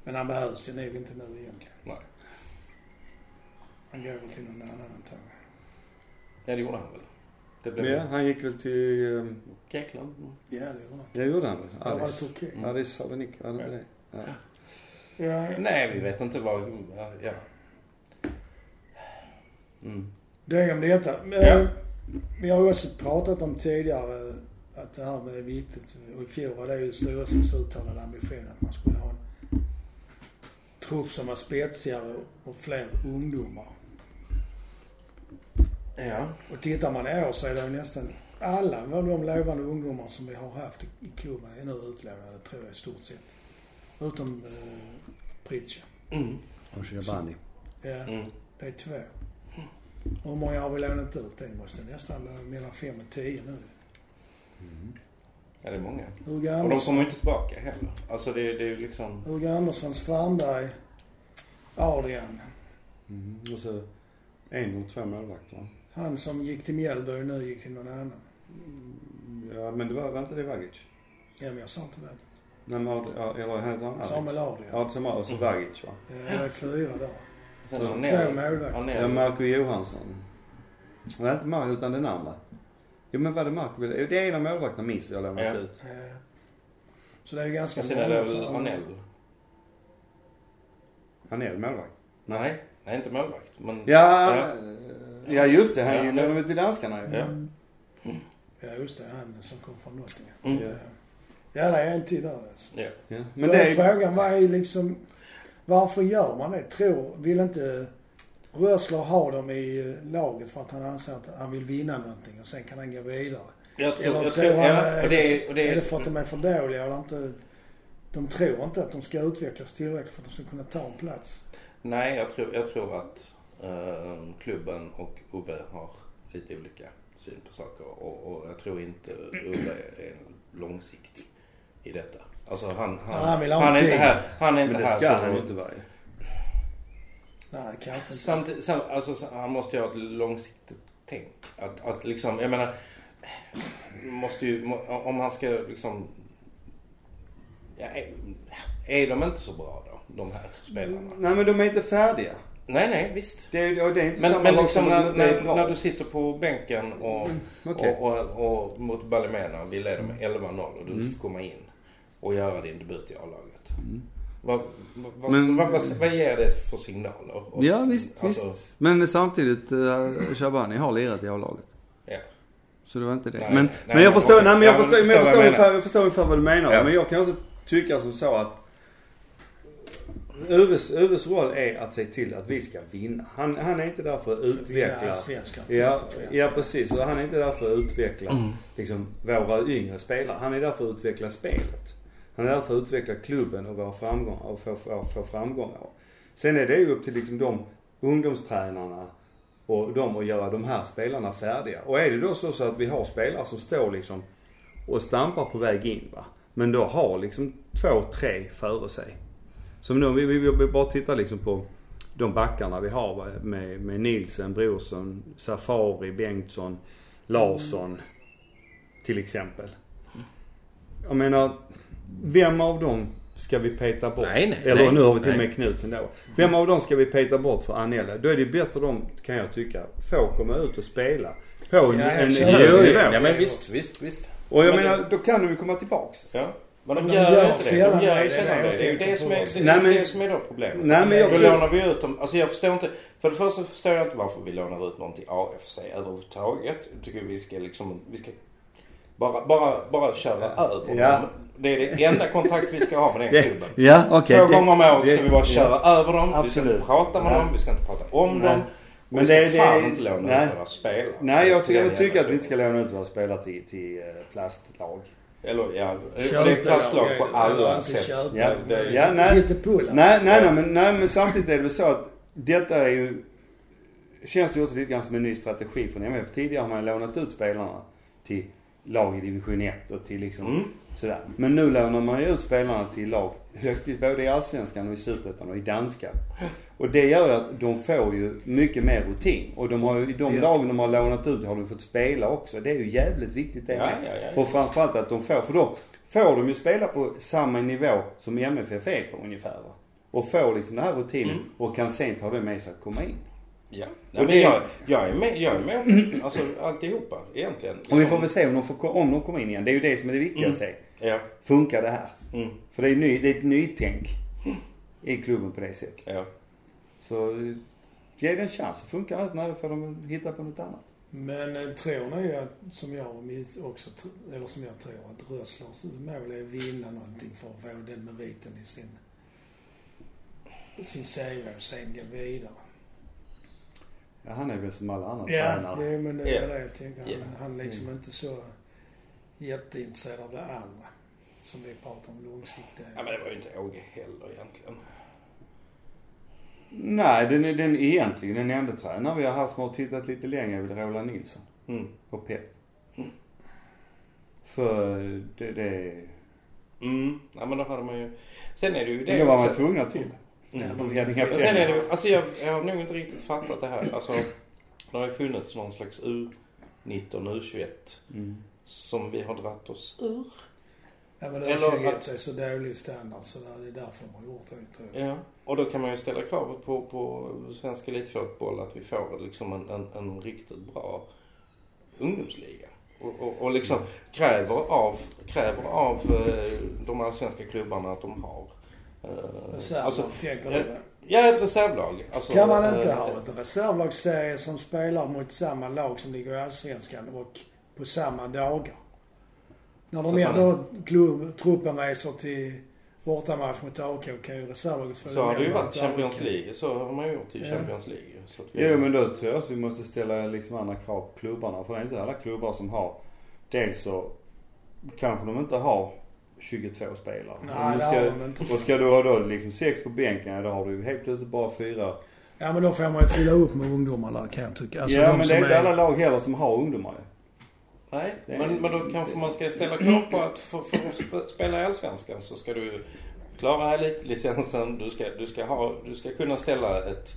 Men han behövs ju nog inte nu egentligen. Nej. Han går väl till någon annan antagligen. Ja, det gjorde han väl? Det blev Ja, han gick väl till... um, Grekland. Ja, det var han. Ja, gjorde han väl? Ja, var det Alice. Turkiet? Mm. Alice Salonik, var det inte Ja. det? Ja. Ja, Nej, vi vet inte vad... Ja. Mm. det om detta. Ja. Eh, Vi har också pratat om tidigare att det här med viktigt. Och i fjol var det ju styrelsens uttalade ambition att man skulle ha en trupp som var spetsigare och fler ungdomar. Ja. Och tittar man i år så är det ju nästan alla av de lovande ungdomar som vi har haft i, klubben är nu utlånade tror jag i stort sett. Utom eh, Pritcha. Mm. Och Shabani. Ja, Mm. det är två. Och hur många har vi lånat ut? Det måste nästan vara mellan fem och tio nu. Ja, det är många. Hugo Och de kommer ju inte tillbaka heller. Alltså det, det är ju liksom... Hugo Andersson Strandberg, Adrian. Mm. Och så en och två målvakter va? Han som gick till Mjällby nu gick till någon annan. Ja men det var, var inte det Vagic? Ja, men jag sa inte det. Nej men, ja, eller heter han Alex? Samuel Adrian. Ja, Samuel och så Vagic va? Ja, det är fyra där. Sen Så Två Arnell. målvakter. Arnell. Marco Johansson. Nej inte Marco utan den andra. Jo men var det Marco Det är en av målvakterna minst vi har lånat Ja. ut. Ja. Så det är ganska Och sen är det väl Arnell. Han är målvakt. Nej, nej inte målvakt. Men... Ja, Ja. Ja just det. Han Ja, är det- ju till danskarna ju. Ja. Ja, just det. Han som kom från Nottingham. Mm. Ja. ja, det är en till där alltså. Ja. Ja. Men Då det är frågan, vad är liksom... Varför gör man det? Tror, vill inte Rösler ha dem i eh, laget för att han anser att han vill vinna någonting och sen kan han gå vidare? Jag tror, Eller jag tror han, ja, och det är, och det Är det för att de är för dåliga eller inte? De tror inte att de ska utvecklas tillräckligt för att de ska kunna ta en plats. Nej, jag tror, jag tror att klubben och Ubbe har lite olika syn på saker. Och, och jag tror inte Ubbe är långsiktig i detta. Alltså han, han, han vill ha han är inte här, han är inte Men det här ska han inte vara. Nej, kanske inte. Samtidigt, sam, alltså, han måste ju ha ett långsiktigt tänk. Att, att liksom, jag menar, måste ju, om han ska liksom, ja, är, är de inte så bra då, de här spelarna? Nej men de är inte färdiga. Nej, nej, visst. Det det är inte Men, samma men liksom när, när, när du sitter på bänken och, Okej. och, och, och mot Balimena, vi leder med 11-0 och du Mm. får komma in och göra din debut i A-laget. Mm. Vad, vad, Men- vad, vad, vad ger det för signaler? Och- Ja visst, alltså, visst. Men samtidigt, uh, Shabani har lirat i A-laget. Ja. Så det var inte det. Nej, men, nej, men jag förstår, nej, men jag jag ungefär, jag förstår ungefär vad du menar. Ja. Men jag kan också tycka som så att Uves, Uves roll är att se till att vi ska vinna. Han, han är inte där för att utveckla. Ja, ja precis. Och han är inte där för att utveckla Mm. liksom, våra yngre spelare. Han är där för att utveckla spelet. Han är där för att utveckla klubben och våra framgångar och få, få, få framgångar. Sen är det ju upp till liksom de ungdomstränarna och de att göra de här spelarna färdiga. Och är det då så, så att vi har spelare som står liksom och stampar på väg in va. Men då har liksom två, tre före sig. Som nu, vi, vi, vi bara tittar liksom på de backarna vi har med, med Nilsen, Brorsson, Safari, Bengtsson, Larsson. Till exempel. Jag menar, vem av dem ska vi peta bort? Nej, nej, Eller nej, nu har vi till och med Knutsen då. Vem av dem ska vi peta bort för Anella? Då är det bättre de, kan jag tycka, få komma ut och spela. På en, Ja, en jo, hög nivå. ja, men visst, visst, visst. Och jag Men menar, det- då kan de ju komma tillbaks. Ja. Men de De gör, gör inte det. De gör det, ju det är sällan det det. Det är ju jag det som är, också. det, Nej, är men- det som är då problemet. Nej men jag Då tror... lånar vi ut dem. Alltså jag förstår inte. För det första förstår jag inte varför vi lånar ut någon till AFC överhuvudtaget. Jag tycker vi ska liksom, vi ska bara, bara, bara köra över Ja. dem. Det är det enda kontakt vi ska ha med den Det, klubben. ja, okej. Två det- gånger om året ska det- vi bara ja. köra över dem. Vi ska Absolut. inte prata med Nej. dem. Vi ska inte prata om Nej. dem. Och Men vi ska det- det- fan inte låna nej. ut våra spelare. Nej, jag, jag tycker att vi inte ska låna ut våra spelare till, till eh, plastlag. Eller ja, det Köp är plastlag på alla sätt. köp. Ja, det ja, nej. Nej, nej, nej, men, nej, men samtidigt är det väl så att detta är ju... Känns det också lite grann som en ny strategi från MF. Tidigare har man lånat ut spelarna till lag i division 1 och till liksom Mm. Sådär. Men nu lånar man ju ut spelarna till lag högt i, både i allsvenskan och i superettan och i danska. Och det gör ju att de får ju mycket mer rutin. Och de har ju, i de lagen de har lånat ut har de fått spela också. Det är ju jävligt viktigt det ja, ja, ja. Och framförallt att de får, för då får de ju spela på samma nivå som MFF är på ungefär va. Och får liksom den här rutinen Mm. och kan sen ta det med sig att komma in. Ja. Nej, men jag, jag är med, jag är med alltså alltihopa egentligen. Och vi får väl se om de, får, om de kommer in igen. Det är ju det som är det viktiga att se. Ja. Funkar det här? Mm. För det är, ny, det är ett nytänk i klubben på det sättet. Ja. Så eh, ge det en chans. Funkar det inte, nej, då får de hitta på något annat. Men eh, tror ni att, som jag också, eller som jag tror, att Röslers mål är att vinna någonting för att få den meriten i sin, sin CV och sen gå vidare? Ja, han är väl som alla andra Ja, tränare. det, men det Ja. är det jag tänker. Ja. Han, han liksom inte så jätteintresserad av det andra. Som vi pratar om långsiktighet. ja, men det var ju inte Åge heller egentligen. Nej, den är den egentligen den enda tränare vi har haft som har tittat lite längre är väl Roland Nilsson Mm. och Pep. För det, det Mm. Ja men då hade man ju... Sen är det ju det det var man tvungna till. Mm. Men sen är det alltså jag, jag har nog inte riktigt fattat det här. Alltså, det har ju funnits någon slags U19, U21 Mm. som vi har dratt oss ur. Ja men Eller U21 att- är så dålig standard så där, det är därför de har gjort det tror jag. Ja. Och då kan man ju ställa kravet på, på svensk elitfotboll att vi får liksom en, en, en riktigt bra ungdomsliga. Och, och, och liksom kräver av, kräver av eh, de allsvenska klubbarna att de har. Eh, Reservlag alltså, tänker ja, du? ja, ett reservlag. Alltså, Kan man inte eh, ha en reservlagsserie som spelar mot samma lag som ligger i Allsvenskan och på samma dagar? När de ändå klubb, truppen reser till bortamatch mot AK kan ju reservlaget följa Så har det ju varit Champions. League. Så har man ju gjort i Ja. Champions League. Så att vi, Jo men då tror jag att vi måste ställa liksom andra krav på klubbarna. För det är inte alla klubbar som har. Dels så kanske de inte har 22 spelare. Nej, det har ska, de inte. och ska du ha då liksom sex på bänken, då har du helt plötsligt bara fyra. Ja men då får man ju fylla upp med ungdomar där kan jag tycka. Alltså, ja de men det är inte alla lag heller som har ungdomar. Nej, är- men, men då kanske man ska ställa krav på att för, för att sp- spela i Allsvenskan så ska du klara elitlicensen. Du ska, du ska, ha, du ska kunna ställa ett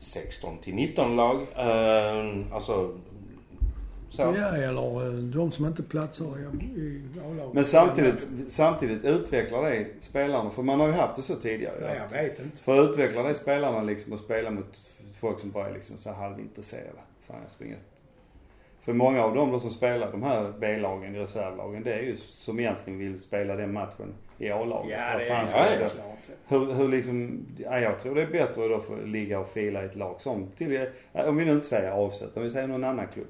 16 till 19 lag. Eh, alltså så. Ja, eller eh, de som inte platsar i, i A-laget. Men samtidigt, samtidigt utvecklar det spelarna. För man har ju haft det så tidigare. Ja, jag vet inte. För att utveckla det spelarna liksom och spela mot folk som bara är liksom så halvintresserade. Fan jag springer. För många av dem som spelar de här B-lagen, reservlagen, det är ju som egentligen vill spela den matchen i A-laget. Ja, det är ja, klart. Hur, hur liksom, ja, jag tror det är bättre att då få ligga och fila i ett lag som till, ja, om vi nu inte säger AFC, om vi säger någon annan klubb.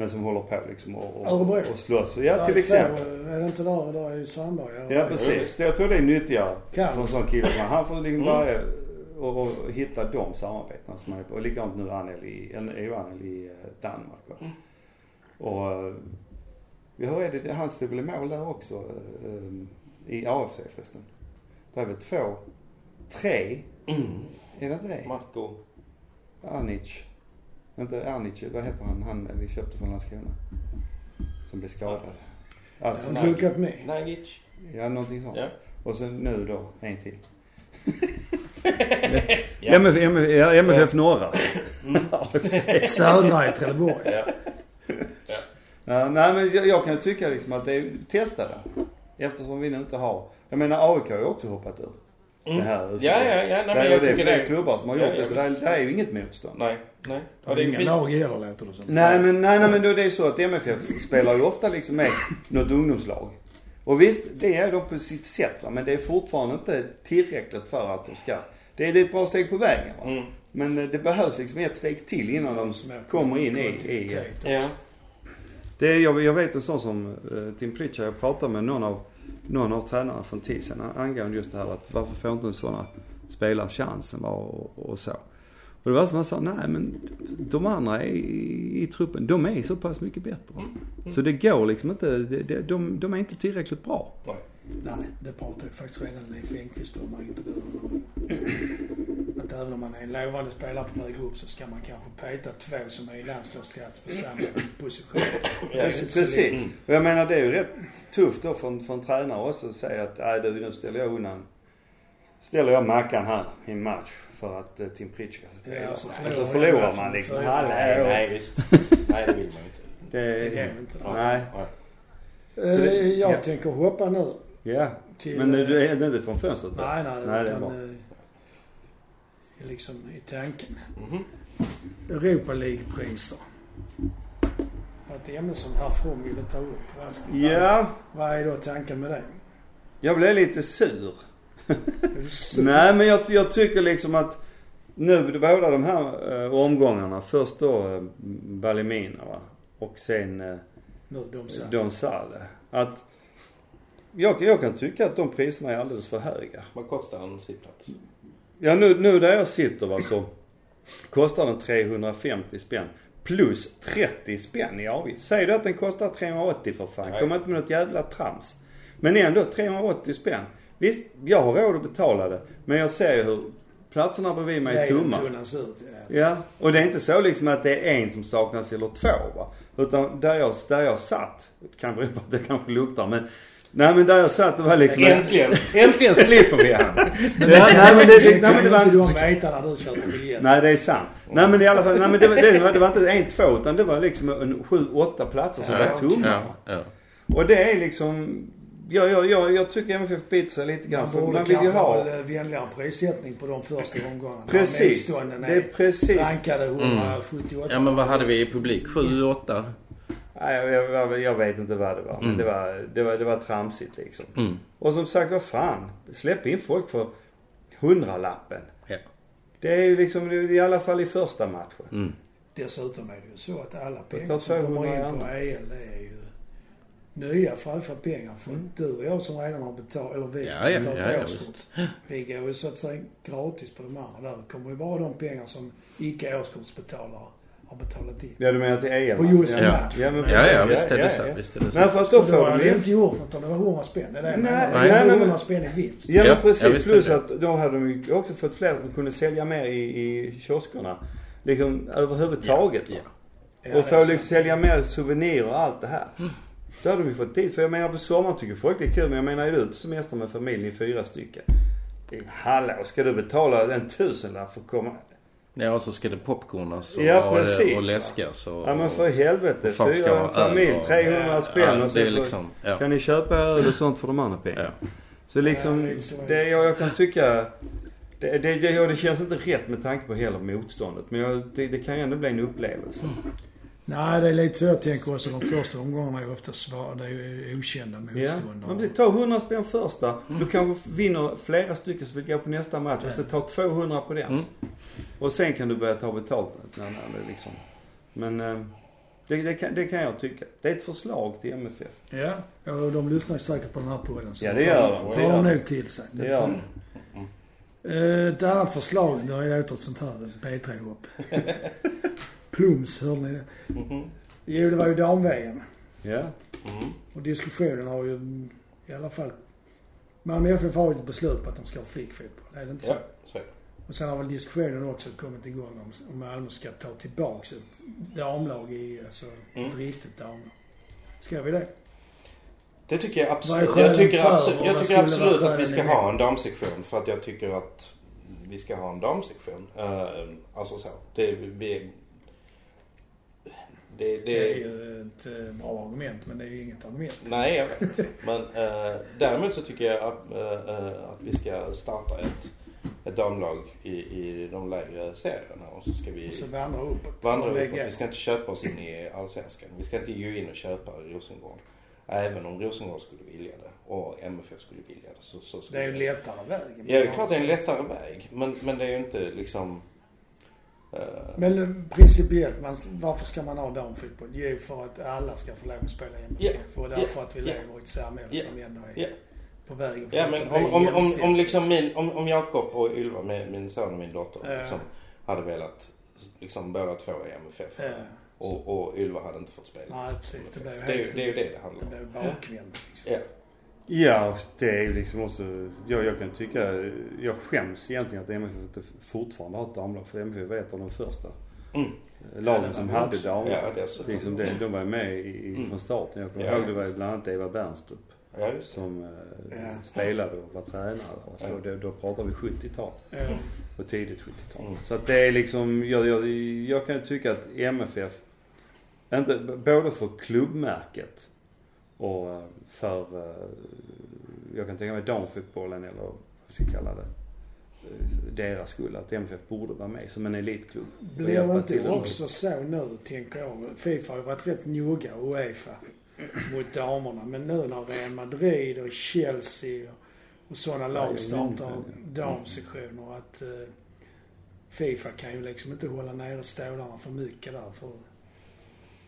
Men som håller på liksom och, och, Örebro. och slåss. Ja, Där till är exempel. två, Är det inte där, där i Sandberg? Ja precis. Jag tror det är nyttigare Kan. för en sån kille. Han får liksom Mm. bara och, och hitta de samarbetena som är på. Och likadant nu Anel i, eller är ju Anel i eh, Danmark va. Mm. Och eh, hur är det, han stod väl i mål där också eh, eh, i AFC förresten. Det är väl två, tre, Mm. är det inte det? Marco. Anic. Inte Anic, vad heter han, han vi köpte från Landskrona? Som blev skadad. Alltså, har dukat med. Nagic. ja, någonting sånt. Ja. Och sen nu då, en till. Ja. MF, MF, ja, MFF Norra. Södra i Trelleborg. Ja. Ja, nej men jag, jag kan tycka liksom att det är, testa det. Eftersom vi nu inte har, jag menar AIK har ju också hoppat ur Mm. det här. Ja, ja, ja. Nej, men det, är- jag det är tycker fler det. klubbar som har Ja, gjort ja, det så det, det är ju inget motstånd. Nej, nej. Det Och det är inga lag heller låter det som. Nej men, nej, nej men då det är så att MFF spelar ju ofta liksom med något ungdomslag. Och visst, det är de på sitt sätt va, men det är fortfarande inte tillräckligt för att de ska. Det är ett bra steg på vägen va. Mm. Men eh, det behövs liksom ett steg till innan de kommer in i, i. Ja. Det är, jag, jag vet en sån som uh, Tim Pritchard, jag pratade med någon av, någon av tränarna för en tid sedan angående just det här att varför får inte sådana spelare chansen va, och, och så. Och det var som han sa, nej men de andra i, i truppen, de är så pass mycket bättre. Så det går liksom inte, det, det, de, de är inte tillräckligt bra. Nej. Nej, det pratade ju faktiskt redan Leif Engqvist om man inte Att även om man är en lovande spelare på väg upp så ska man kanske peta två som är i landslagsklass på samma position. Det så lätt. Precis. Och jag menar det är ju rätt tufft då för en, för en tränare också att säga att, nej du nu ställer jag undan, ställer jag Mackan här i en match för att uh, Tim Pritchard ska spela. Ja, så och så förlorar förlorar matchen man liksom. Hallå. Nej, nej visst. Nej, det vill man inte. Det, Det inte. Nej. Nej. Eh, Jag ja. tänker hoppa nu Ja. till... Men eh, du är det inte från fönstret? va? Nej, nej, Nej, det är utan bra. Liksom i tanken. Mhm. Europa League-priser. Ett ämne som herr From ville ta upp. Vad, Ja, vad är då tanken med det? jag blev lite sur. Sur? Nej men jag, jag tycker liksom att nu båda de här eh, omgångarna. Först då eh, Balimina va. Och sen eh, Nu, de sa. Don Sale. Att jag, jag kan tycka att de priserna är alldeles för höga. Vad kostar en sittplats? Ja nu, nu där jag sitter va så kostar den 350 spänn. Plus 30 spänn i avgift. Säg då att den kostar 380 för fan. Kom inte med något jävla trams. Men ändå 380 spänn. Visst, jag har råd att betala det. Men jag ser ju hur platserna bredvid mig är tomma. ut. Ja. Ja, och det är inte så liksom att det är en som saknas eller två va. Utan där jag, där jag satt, kan bero på att det kanske luktar men Nej men där jag satt det var liksom Äntligen, äntligen slipper vi han nej, nej, men det, det, nej men det var inte du mäta när du körde biljett Nej det är sant Nej men i alla fall, nej, men det, var, det, var, det var inte en, två utan det var liksom en, sju, åtta platser som ja, var tomma ja, ja. Och det är liksom Ja, ja, ja, jag tycker MFF Pizza lite grann. Man borde vill ju ha vänligare prissättning på de första omgångarna. Precis. Det är precis. Rankade 178. Mm. Ja men vad hade vi i publik? 7, 8? Jag, jag, jag vet inte vad det var. Men Mm. det, var, det, var, det var tramsigt liksom. Mm. Och som sagt, vad fan. Släpp in folk för hundralappen. Ja. Det är ju liksom, i alla fall i första matchen. Mm. Dessutom är det ju så att alla pengar som 200 kommer in på. EL det är ju nya fräscha pengar. För Mm. du och jag som redan har betalat, eller vi som Ja, betalat ja, ja, årskort. Vi går ju så att säga gratis på de andra. Där kommer ju bara de pengar som icke årskortsbetalare har betalat in. Ja, du menar till EL? På just ja. Match. Ja, men Ja, ja, visst är det så. ja. Visst är det Men så. för att Så då då får hade de du ju... inte gjort något om det var 100 spänn. Det är det jag Nej, menar. nej, nej, 100 men- spänn i vinst. Ja, men precis. Plus att då hade de ju också fått fler som kunde sälja mer i, i kioskerna. Liksom överhuvudtaget. Ja? Ja, och få liksom sälja mer souvenirer och allt det här. Då hade de ju fått dit. För jag menar på sommaren tycker folk det är kul men jag menar är du ute semester med familjen i fyra stycken. Det är, hallå, ska du betala en tusenlapp för att komma? Ja, och så ska det popcornas och, Ja, precis, och, läskas och... Ja men för helvete. Fyra familj, öl och- 300 Ja, spänn ja, och så liksom... Ja. kan ni köpa öl och sånt för de andra pengarna. ja. Så liksom, Ja, är det. jag, jag kan tycka... Det, det, det, ja, det känns inte rätt med tanke på hela motståndet. Men jag, det, det kan ju ändå bli en upplevelse. Nej, det är lite så jag tänker också. De första omgångarna är ju ofta svåra. Det är ju okända Ja. motståndare. Det tar 100 spänn första. Du kanske vinner flera stycken som vill gå på nästa match. Och så tar 200 på den. Mm. Och sen kan du börja ta betalt. när- det liksom. Men eh, det, det, kan, det kan jag tycka. Det är ett förslag till MFF. Ja, och de lyssnar säkert på den här podden. Så Ja, det gör de. tar gör de de. nog till sig. Det gör jag. Eh, Ett annat förslag, det har ju låtit ett sånt här P3-hopp. Plums, hörde ni det? Mhm. Jo, det var ju damvägen. Ja. Mm. Och diskussionen har ju i alla fall... Malmö FF har ju ett beslut på att de ska ha flickfotboll. Är det inte så? Ja, är det. Och sen har väl diskussionen också kommit igång om, om Malmö ska ta tillbaks ett damlag i, alltså Mm. ett riktigt damlag. Ska vi det? Det tycker jag absolut. Jag tycker, och jag tycker absolut att vi ska ha en damsektion. För att jag tycker att vi ska ha en damsektion. Uh, alltså så. Det, vi, det, det, Det är ju ett eh, bra argument, men det är ju inget argument. Nej, jag vet. Men eh, däremot så tycker jag att, eh, att vi ska starta ett, ett damlag i, i de lägre serierna och så ska vi Och så vandra uppåt. vandra uppåt. Vi ska inte köpa oss in i Allsvenskan. Vi ska inte gå in och köpa Rosengård. Även om Rosengård skulle vilja det och MFF skulle vilja det. Så, så Det är ju en lättare väg. Ja, det är klart det är en lättare väg. Men, men det är ju inte liksom... eh, Men eh, principiellt, man, varför ska man ha damfotboll? Jo, för att alla ska få lov att spela i MFF. Ja, Och därför ja, att vi lever i ett samhälle Ja, som ändå är ja. På väg att Ja men om, om, om, om liksom min, om, om Jakob och Ylva, min, min son och min dotter, Ja. liksom, hade velat liksom båda två i MFF. Ja. Och, och Ylva hade inte fått spela. Nej, precis. Det blev Det är, ju- helt... det är ju det det handlar Det om. blev bakvänt liksom. Ja. Ja, det är ju liksom också, jag, jag kan tycka, jag skäms egentligen att MFF inte fortfarande har ett damlag. För MFF var ett av de första Mm. lagen Ja, det som hade damlag. Ja, liksom det, de var med i, i, Mm. från starten. Jag kommer Ja, ihåg det var ju bland annat Eva Bernstrup Ja, som eh, Ja. spelade och var tränare. Och så. Ja. Det, då pratar vi 70-tal. Ja. Och tidigt 70-tal. Mm. Så att det är liksom, jag, jag, jag kan ju tycka att MFF, inte, både för klubbmärket och eh, för, eh, jag kan tänka mig damfotbollen eller vad vi ska kalla det, deras skull. Att MFF borde vara med som en elitklubb. Blir det till inte och- också så nu, tänker jag. Fifa har ju varit rätt noga, Uefa, mot damerna. Men nu när Real Madrid och Chelsea och, och sådana lag startar inte. damsektioner att eh, Fifa kan ju liksom inte hålla nere stålarna för mycket där. För,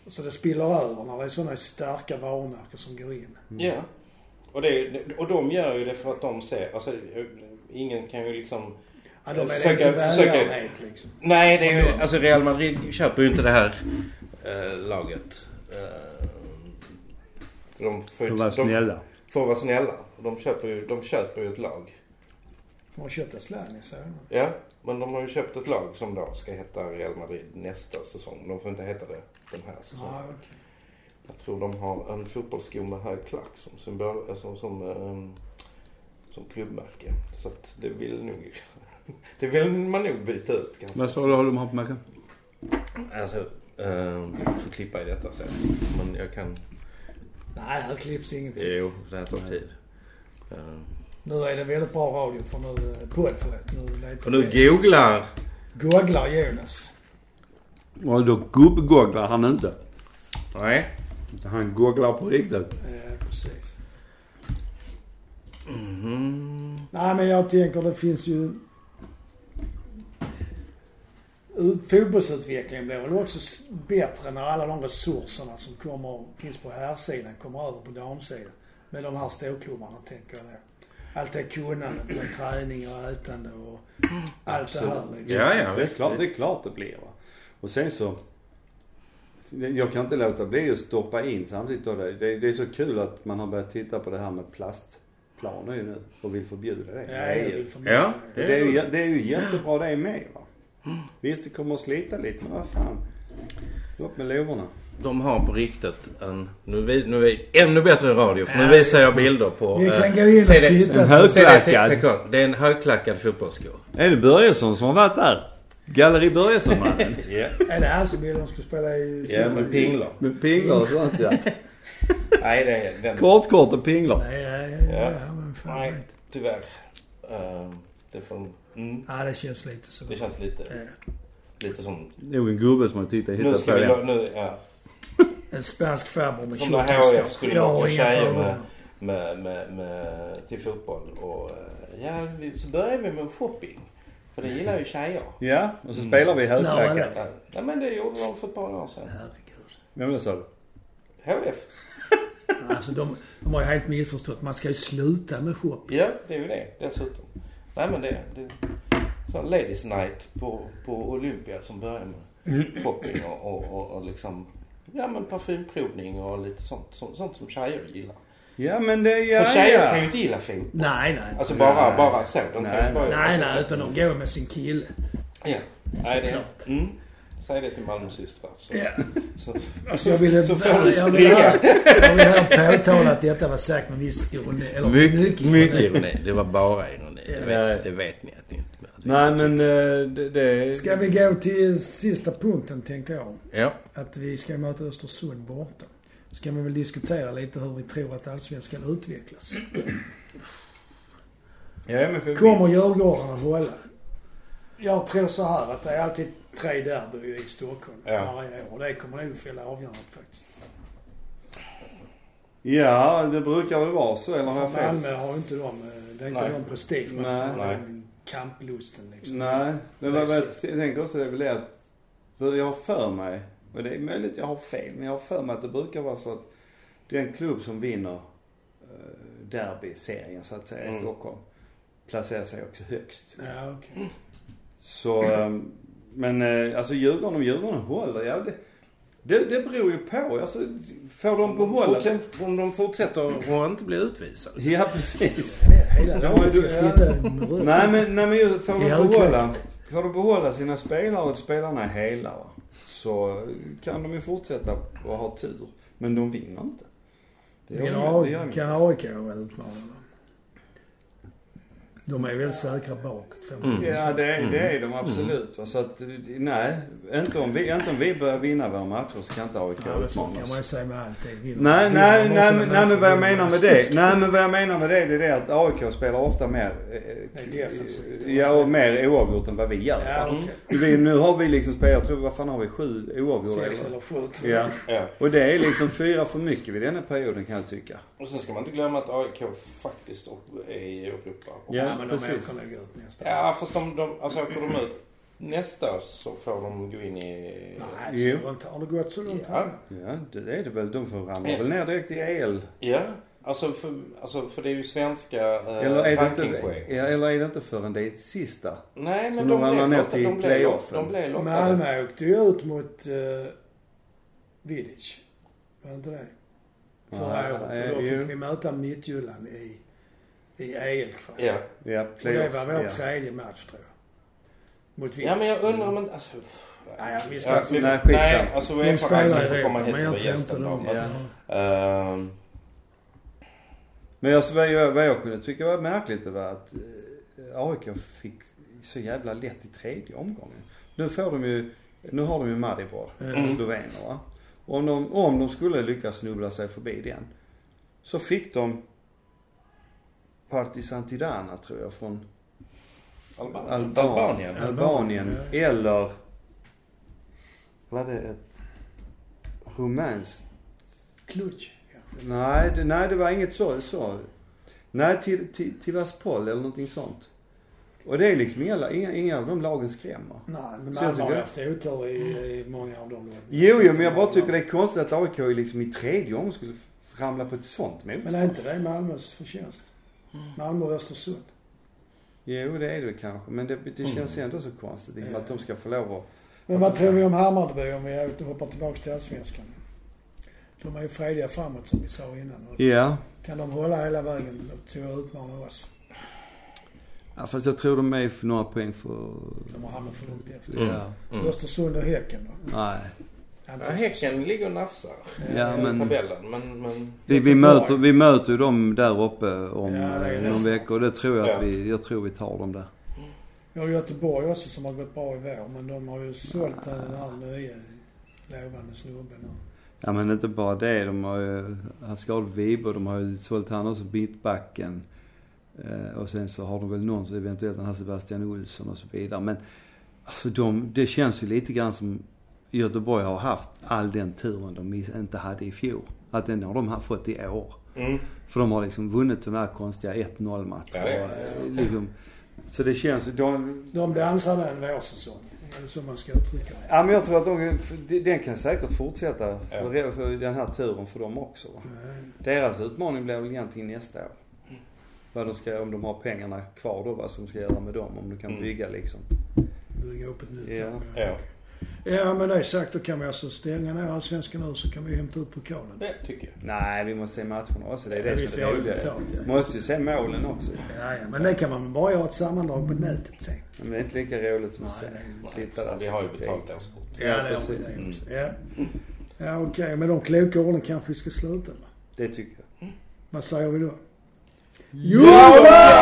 så det spiller över när det är sådana starka varumärken som går in. Ja. Och, det, och de gör ju det för att de ser, alltså ingen kan ju liksom Ja, de är Försöka- lite försöka- liksom. Nej, det är ju, alltså Real Madrid köper ju inte det här eh, laget. Eh, för de får, För att vara de snälla. får vara snälla. De köper ju, de köper ju ett lag. De har köpt Asllani, så. Ja. Men de har ju köpt ett lag som då ska heta Real Madrid nästa säsong. De får inte heta det den här säsongen. Ja, okej. Jag tror de har en fotbollssko med hög klack som symbol, alltså, som, um, som klubbmärke. Så att det vill nog, det vill man nog byta ut ganska Vad sa du har de på märken? Alltså, um, får klippa i detta sen. Men jag kan, Nej, här klipps ingenting. jo det här tar tid. Uh, Nu är det väldigt bra radio för nu, eh, podd förlåt. Nu för nu googlar Googlar Jonas. Och då gubbgooglar han inte. Nej. Han googlar på riktigt. Ja, precis. Mhm. Nej, men jag tänker det finns ju... Ut- Fotbollsutvecklingen blir väl också bättre när alla de resurserna som kommer, finns på herrsidan kommer över på damsidan. Med de här storklubbarna tänker jag då. Allt det kunnandet med träning och ätande och allt det här liksom. Ja, ja, det är klart, det är klart det blir va. Och sen så. Jag kan inte låta bli att stoppa in samtidigt då det, det, det är så kul att man har börjat titta på det här med plastplaner ju nu och vill förbjuda det. Ja, det är ju. Ja, Det är, ju, det är ju jättebra det med va. Visst det kommer att slita lite men vad fan. Upp med lovorna. De har på riktigt en... Nu är vi, nu är vi ännu bättre radio för nu visar jag bilder på... Vi kan eh, gå in och se det- titta. En högklackad. se det, är en högklackad fotbollssko. Är det Börjesson som har varit där? Galleri Börjesson mannen. Ja. Är det han som vill de ska spela i... Ja, med pinglar. Med pinglar och sånt ja. Nej, det är den... Kort kort och pinglar. Nej, ja, ja, ja, Ja. ja, men fan Nej, tyvärr. Uh, det får... Mm, Ja, det känns lite så. det känns lite, Ja. lite som... Nog en gubbe som har tittat Nu hittat ska på vi... det. Nu, ja. En spansk farbror med Som tjock när mustasch. HIF skulle locka tjejer med, med, med, med, till fotboll. Och eh, ja, vi, så börjar vi med shopping. För det gillar ju tjejer. Ja, och så spelar vi Nej, högklackat. Ja, nej, men det gjorde de för ett par år sedan. Herregud. Vem det sa du? HF. Alltså de, de har ju helt missförstått. Man ska ju sluta med shopping. Ja, det är ju det dessutom. Nej men det, det sån ladies night på, på Olympia som börjar med shopping och, och, och, och liksom Ja men parfymprovning och lite sånt, sånt, sånt som tjejer gillar. Ja men det, ja, För tjejer ja. kan ju inte gilla fotboll. Nej, nej. Alltså bara, Nej. bara så. De Nej, kan bara, nej, alltså, nej. så- Utan de går med sin kille. Ja. Nej, det, mm. Säg det till Malmös systrar. Så, Ja. så, Alltså jag ville, så får du jag vill springa. jag vill här påtala att detta var sagt med viss ironi. Eller mycket, Mycket ironi. Det var bara ironi. Det Ja. vet, det vet ni att ni inte Nej men eh, det, det... Ska vi gå till sista punkten tänker jag. Ja. Att vi ska möta Östersund borta. Ska vi väl diskutera lite hur vi tror att allsvenskan utvecklas. Ja men för Kommer Djurgården att hålla? Jag tror så här att det är alltid tre derbyer i Stockholm Ja. varje år. Och det kommer nog fälla avgörandet faktiskt. Ja det brukar väl vara så eller har jag För fel? Malmö har inte de, eh, det är inte Nej. de prestige man Nej. har Nej. den kamplusten liksom. Nej, men vad, jag tänker också det är väl det att, för jag har för mig, och det är möjligt jag har fel, men jag har för mig att det brukar vara så att den klubb som vinner eh, derby-serien så att säga i Mm. Stockholm placerar sig också högst. Ja, okej. Så, eh, men alltså Djurgården, om Djurgården håller, ja det, det, det beror ju på. Alltså, får de behålla... Fortsätt, om de fortsätter och inte blir utvisade. Ja precis. Hela Ja, laget ska du- sitta. Nej men, nej men får de behålla, får de behålla sina spelare och spelarna är hela va, så kan de ju fortsätta och ha tur. Men de vinner inte. Det gör Vill de- A- det gör. Kan AIK utmana dem? De är väldigt säkra bakåt. säga. Ja det är, det är de absolut. va. Så att, nej, inte om, vi, inte om vi börjar vinna våra matcher så kan inte AIK Ja, utmana kan man ju säga med allting. Nej, nej, nej, men, nej men vad jag menar med det. Nej men vad jag menar med det, det är det att AIK spelar ofta mer, eh, ja och mer oavgjort än vad vi gör. Ja, Mm. okej. Vi, nu har vi liksom spelat, jag tror, vad fan har vi, sju oavgjorda? Sex eller? sju. Ja. Ja. Och det är liksom fyra för mycket vid denna perioden kan jag tycka. Och sen ska man inte glömma att AIK faktiskt är i Europa. Ja, men de precis. åker nog ut nästa Ja, fast de, de, alltså åker de ut nästa så får de gå in i... Nej, så långt har det gått så långt Ja. Ja, det är det väl. De får ramla Ja. väl ner direkt i el. Ja, alltså för, alltså för det är ju svenska eh, Eller är, det inte, ja, eller är det inte förrän det är ett sista? Nej, men de blev lottade. till De blev, playoffen. de blev lottade. Malmö åkte ju ut mot uh, Vidic. Var det inte det? Förra Ja, året. eh, Och då jo. fick vi möta Midtjylland i, i EL-kval. Ja. Ja, Och det var vår ja. tredje match tror jag. Mot Ja men jag undrar men alltså... Nej, vi ska Ja, inte- vi- Nej. Nej, alltså De Uefa spelar ranking i får komma hit men och jag vara tror inte de... Men, Ja. ehm, Men alltså, vad, jag, vad jag kunde tycka var märkligt det var att eh, AIK fick så jävla lätt i tredje omgången. Nu får de ju, nu har de ju Maribor, Mm. slovener va. Och om de, om de skulle lyckas snubbla sig förbi den. Så fick de Partizan Tirana tror jag från Alban- Alban- Albanien. Albanien. Ja. Eller var det ett rumänskt. Ja. Nej, det, nej det var inget så. så. Nej, till, till, till Vaspol eller någonting sånt. Och det är liksom inga, inga, inga av de lagen skrämmer. Nej, men Malmö har haft otur i, i många av dem. Jo, jo, men jag bara tycker det är konstigt att AIK liksom i tredje gången skulle ramla på ett sånt Men är motstånd. inte det Malmös förtjänst? Malmö och Östersund. Jo, det är det kanske. Men det, det känns Mm. ändå så konstigt liksom, Ja. att de ska få lov att... Men vad tror vi om Hammarby om vi hoppar tillbaka till Allsvenskan? De är ju frediga framåt som vi sa innan. Och Ja. Kan de hålla hela vägen till att utmana oss? ja. Fast jag tror de är för några poäng för... De har hamnat för långt efter. Ja. Mm. Östersund och Häcken då? Nej. Ja, häcken ligger och nafsar Ja, i men- tabellen. Men, men Vi, vi, möter, vi möter ju dem där uppe om Ja, eh, någon vecka och det tror jag att Ja. vi, jag tror vi tar dem där. Vi har Göteborg också som har gått bra i vår. Men de har ju sålt den här nya lovande snubben. nu. Ja men inte bara det. De har ju haft skadat Wiberg. De har ju sålt han också, mittbacken. Eh, och sen så har de väl någon, så eventuellt den här Sebastian Olsson och så vidare. Men alltså de, det känns ju lite grann som Göteborg har haft all den turen de inte hade i fjol. Att den har de fått i år. mm. För de har liksom vunnit den här konstiga 1-0 matchen. Ja, eh, liksom, så det känns, de, De dansade en vårsäsong. Eller så man ska uttrycka det. Ja men jag tror att de, den kan säkert fortsätta Ja. för, för den här turen för dem också. Va? Deras utmaning blir väl egentligen nästa år. Vad de ska, om de har pengarna kvar då, vad som ska göra med dem. Om du kan Mm. bygga liksom. Bygga upp ett nytt Ja. Ja, Ja, men det är sagt. Då kan vi alltså stänga ner Allsvenskan nu så kan vi hämta ut pokalen. det tycker jag. Nej, vi måste se matcherna också. Det är Ja, det visst, som är det betalt, ja. Måste ju se målen också. Ja, ja, men det kan man bara göra ett sammandrag på nätet sen. Men det är inte lika roligt som att se, sitta där. Vi har ju betalt årskort. Ja, det har vi precis. det Mm. också. Ja, ja okej. Med de kloka orden kanske vi ska sluta eller? Det tycker jag. Vad säger vi då? Ja!